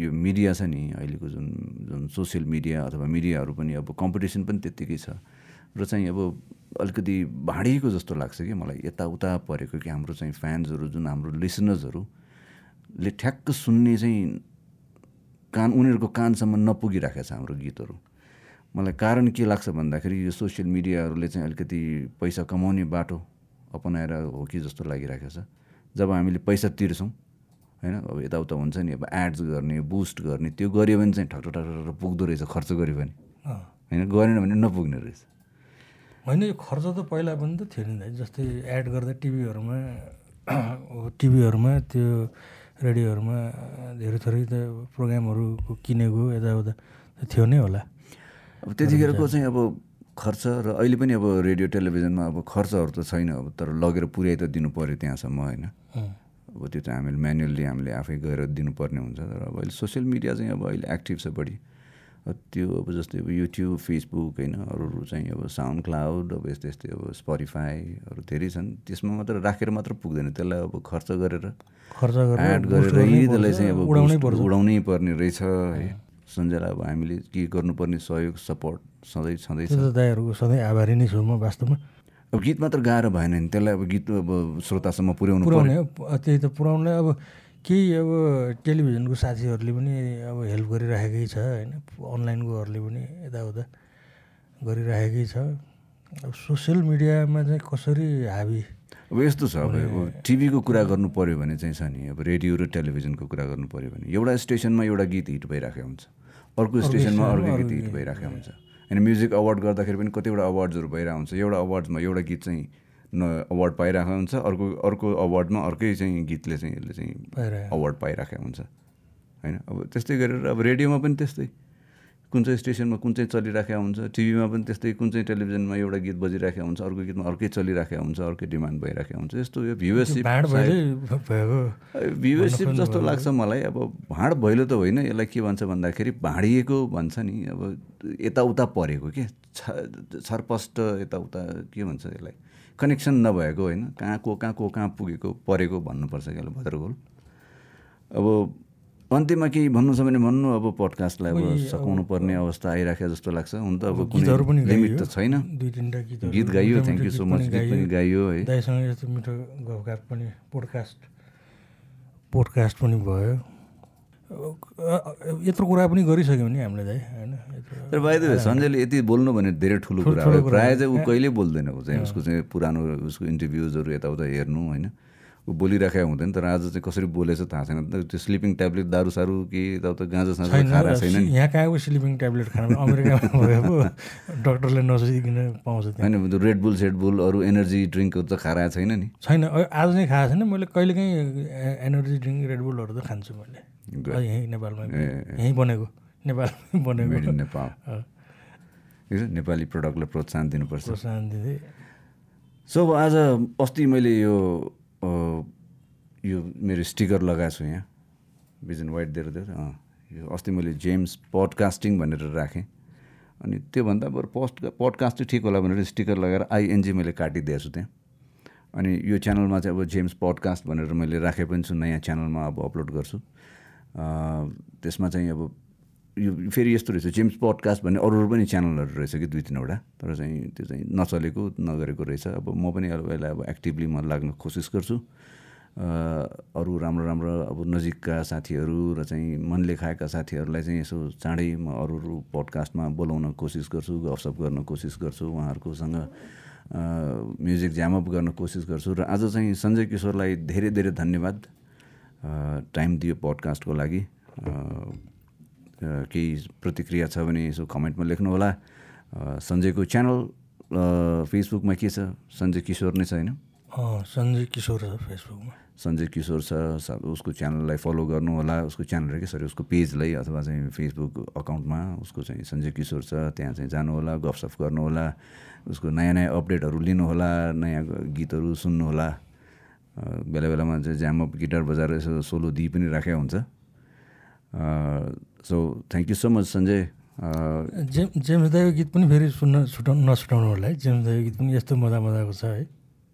यो मिडिया छ नि अहिलेको जुन जुन सोसियल मिडिया अथवा मिडियाहरू पनि अब कम्पिटिसन पनि त्यत्तिकै छ। र चाहिँ अब अलिकति भाँडिएको जस्तो लाग्छ कि मलाई। यताउता परेको कि हाम्रो चाहिँ फ्यान्सहरू जुन हाम्रो लिसनर्सहरूले ठ्याक्क सुन्ने चाहिँ कान उनीहरूको कानसम्म नपुगिराखेको छ हाम्रो गीतहरू। मलाई कारण के लाग्छ भन्दाखेरि यो सोसियल मिडियाहरूले चाहिँ अलिकति पैसा कमाउने बाटो अपनाएर हो कि जस्तो लागिरहेको छ। जब हामीले पैसा तिर्छौँ होइन अब यताउता हुन्छ नि अब एड्स गर्ने बुस्ट गर्ने त्यो गऱ्यो भने चाहिँ ठक ठक ठक ठक पुग्दो रहेछ खर्च गऱ्यो भने। होइन गरेन भने नपुग्ने रहेछ। होइन यो खर्च त पहिला पनि त थियो नि दाइ जस्तै एड गर्दा टिभीहरूमा टिभीहरूमा त्यो रेडियोहरूमा धेरै थोरै त प्रोग्रामहरू किनेको यताउता त थियो नै होला। अब त्यतिखेरको चाहिँ अब खर्च र अहिले पनि अब रेडियो टेलिभिजनमा अब खर्चहरू त छैन। अब तर लगेर पुर्याइ त दिनु पऱ्यो त्यहाँसम्म होइन। अब त्यो चाहिँ हामीले म्यानुअल्ली हामीले आफै गएर दिनुपर्ने हुन्छ। तर अब अहिले सोसियल मिडिया चाहिँ अब अहिले एक्टिभ छ बढी। त्यो अब जस्तै अब युट्युब फेसबुक होइन अरू चाहिँ अब साउन्ड क्लाउड अब यस्तै यस्तै अब स्पोटिफाईहरू धेरै छन्। त्यसमा मात्र राखेर मात्र पुग्दैन। त्यसलाई अब खर्च गरेर खर्च एड गरेरै त्यसलाई चाहिँ अब उडाउनै पर्ने रहेछ है। सन्जयलाई अब हामीले के गर्नुपर्ने सहयोग सपोर्ट सधैँ छँदैछ दाइहरूको सधैँ आभारी नै छु म वास्तवमा। अब गीत मात्र गाह्रो भएन नि त्यसलाई अब गीत अब श्रोतासम्म पुर्याउनु हो। त्यही त पुऱ्याउनलाई अब केही अब टेलिभिजनको साथीहरूले पनि अब हेल्प गरिराखेकै छ होइन। अनलाइनकोहरूले पनि यताउता गरिराखेकै छ। अब सोसियल मिडियामा चाहिँ कसरी हाबी अब यस्तो छ अब टिभीको कुरा गर्नु पऱ्यो भने चाहिँ छ नि अब रेडियो र टेलिभिजनको कुरा गर्नु पऱ्यो भने एउटा स्टेसनमा एउटा गीत हिट भइरहेको हुन्छ। अर्को स्टेसनमा अर्को गीत हिट भइरहेको हुन्छ। होइन म्युजिक अवार्ड गर्दाखेरि पनि कतिवटा अवार्ड्सहरू भइरहेको हुन्छ। एउटा अवार्ड्समा एउटा गीत चाहिँ अवार्ड पाइरहेको हुन्छ। अर्को अर्को अवार्डमा अर्कै चाहिँ गीतले चाहिँ यसले चाहिँ अवार्ड पाइरहेको हुन्छ। होइन? अब त्यस्तै गरेर अब रेडियोमा पनि त्यस्तै। कुन चाहिँ स्टेसनमा कुन चाहिँ चलिरहेको हुन्छ टिभीमा पनि त्यस्तै कुन चाहिँ टेलिभिजनमा एउटा गीत बजिरहेको हुन्छ अर्को गीतमा अर्कै चलिरहेको हुन्छ अर्कै डिमान्ड भइरहेको हुन्छ। यस्तो यो भएको। भ्युवरसिप जस्तो लाग्छ मलाई। अब भाँड भैलो त होइन। यसलाई के भन्छ भन्दाखेरि भाँडिएको भन्छ नि। अब यताउता परेको के? छरपष्ट यताउता के भन्छ यसलाई? कनेक्सन नभएको होइन। कहाँ को कहाँ को कहाँ पुगेको परेको भन्नुपर्छ क्या भद्रगोल। अब अन्त्यमा केही भन्नु छ भने भन्नु अब पडकास्टलाई अब सघाउनु पर्ने अवस्था आइराखेको जस्तो लाग्छ। हुन त अब कुनै लिमिट त छैन। गीत गाइयो थ्याङ्क यू सो मच गीत पनि गाइयो है। दाइसँग यस्तो मिठो गफगाफ पनि पोडकास्ट पोडकास्ट पनि भयो। यत्रो कुरा पनि गरिसक्यो नि हामीले दाइ होइन? तर बाहिर सञ्जयले यति बोल्नु भने धेरै ठुलो कुरा हो। प्रायः चाहिँ ऊ कहिले बोल्दैन ऊ चाहिँ उसको चाहिँ पुरानो उसको इन्टरभ्युजहरू यताउता हेर्नु होइन? ऊ बोलिराखेको हुँदैन तर आज चाहिँ कसरी बोलेछ थाहा छैन। त्यो स्लिपिङ ट्याब्लेट दारू सारू कि यताउता गाँजा छैन खाएर छैन नि? यहाँ कहाँको स्लिपिङ ट्याब्लेट खानु अमेरिकामा डक्टरले नसोचिकन पाउँछ होइन रेड बुल सेड बुल अरू एनर्जी ड्रिङ्कहरू त खाएर छैन नि? छैन आज चाहिँ खाएको छैन। मैले कहिलेकाहीँ एनर्जी ड्रिङ्क रेडबुलहरू त खान्छु मैले। यहीँ नेपालमा यहीँ बनेको। नेपालमै बनेको। नेपाल। नेपाली प्रडक्टलाई प्रोत्साहन दिनुपर्छ। प्रोत्साहन दिँदै। सो अब आज अस्ति मैले यो यो मेरो स्टिकर लगाएको छु यहाँ। भिजन वाइट दिएर दिएर अँ यो अस्ति मैले जेम्स पडकास्टिङ भनेर राखेँ। अनि त्योभन्दा बरु पोस्ट पडकास्ट चाहिँ ठिक होला भनेर स्टिकर लगाएर आइएनजी मैले काटिदिएको छु त्यहाँ। अनि यो च्यानलमा चाहिँ अब जेम्स पडकास्ट भनेर मैले राखे पनि छु। नयाँ च्यानलमा अब अपलोड गर्छु। त्यसमा चाहिँ अब यो फेरि यस्तो रहेछ। जेम्स पडकास्ट भन्ने अरू अरू पनि च्यानलहरू रहेछ कि दुई तिनवटा। तर चाहिँ त्यो चाहिँ नचलेको नगरेको रहेछ। अब म पनि अब यसलाई अब एक्टिभली म लाग्न कोसिस गर्छु। अरू राम्रो राम्रो अब नजिकका साथीहरू र चाहिँ मनले खाएका साथीहरूलाई चाहिँ यसो चाँडै म अरू अरू पडकास्टमा बोलाउन कोसिस गर्छु गफसप गर्न कोसिस गर्छु उहाँहरूकोसँग म्युजिक ज्यामअप गर्न कोसिस गर्छु। र आज चाहिँ सञ्जय किशोरलाई धेरै धेरै धन्यवाद। टाइम दियो पडकास्टको लागि। केही प्रतिक्रिया छ भने यसो कमेन्टमा लेख्नुहोला सञ्जयको च्यानल फेसबुकमा के छ? सञ्जय किशोर नै छ होइन? सञ्जय किशोर छ फेसबुकमा। सञ्जय किशोर छ उसको च्यानललाई फलो गर्नु होला। उसको च्यानल के सरी उसको पेजलाई अथवा चाहिँ फेसबुक अकाउन्टमा उसको चाहिँ सञ्जय किशोर छ त्यहाँ चाहिँ जानुहोला गफसफ गर्नुहोला उसको नयाँ नयाँ अपडेटहरू लिनुहोला नयाँ गीतहरू सुन्नुहोला बेला बेलामा चाहिँ ज्यामअप गिटार बजाएर यसो सोलो दिइ पनि राखेको हुन्छ। So thank you so much Sanjay GeM James दाईको गीत पनि फेरि सुन्न छुटाउनु नछुटाउनु होला है। जेम्स दाईको गीत पनि यस्तो मजा मजाको छ है।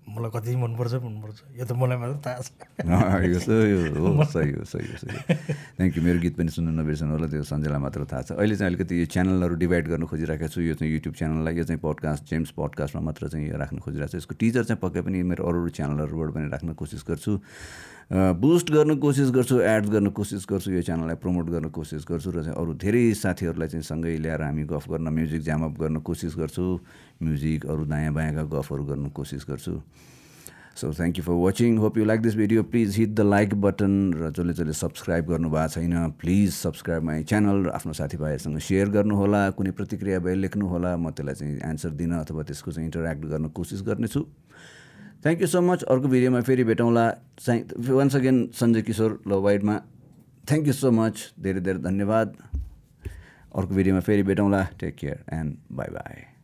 मलाई कति मनपर्छ मनपर्छ यो त मलाई मात्र थाहा छ। यो हो सही हो सही हो सही थ्याङ्क यू मेरो गीत पनि सुन्नु नबिर्सनु होला त्यो सञ्जयलाई मात्र थाहा छ। अहिले चाहिँ अलिकति यो च्यानलहरू डिभाइड गर्न खोजिरहेको छु यो चाहिँ युट्युब च्यानललाई यो चाहिँ पडकास्ट जेम्स पडकास्टमा मात्र चाहिँ राख्न खोजिरहेको छु। यसको टिजर चाहिँ पक्कै पनि मेरो अरू अरू च्यानलहरूबाट पनि राख्न कोसिस गर्छु। बुस्ट गर्न कोसिस गर्छु एड गर्न कोसिस गर्छु यो च्यानललाई प्रमोट गर्न कोसिस गर्छु र चाहिँ अरू धेरै साथीहरूलाई चाहिँ सँगै ल्याएर हामी गफ गर्न म्युजिक ज्यामअप गर्न कोसिस गर्छु म्युजिक अरू दायाँ बायाँका गफहरू गर्न कोसिस गर्छु। So thank you for watching hope you like this video please hit the like button र जसले जसले सब्सक्राइब गर्नुभएको छैन प्लिज सब्सक्राइब माई च्यानल र आफ्नो साथीभाइहरूसँग सेयर गर्नुहोला कुनै प्रतिक्रिया भए लेख्नुहोला म त्यसलाई चाहिँ एन्सर दिन अथवा त्यसको चाहिँ इन्टरेक्ट गर्न कोसिस गर्नेछु। थ्याङ्क यू सो मच अर्को भिडियोमा फेरि भेटौँला। चाहिँ वान्स अगेन सञ्जय किशोर ल वाइडमा थ्याङ्क यू सो मच धेरै धेरै धन्यवाद। अर्को भिडियोमा फेरि भेटौँला। Take care and bye bye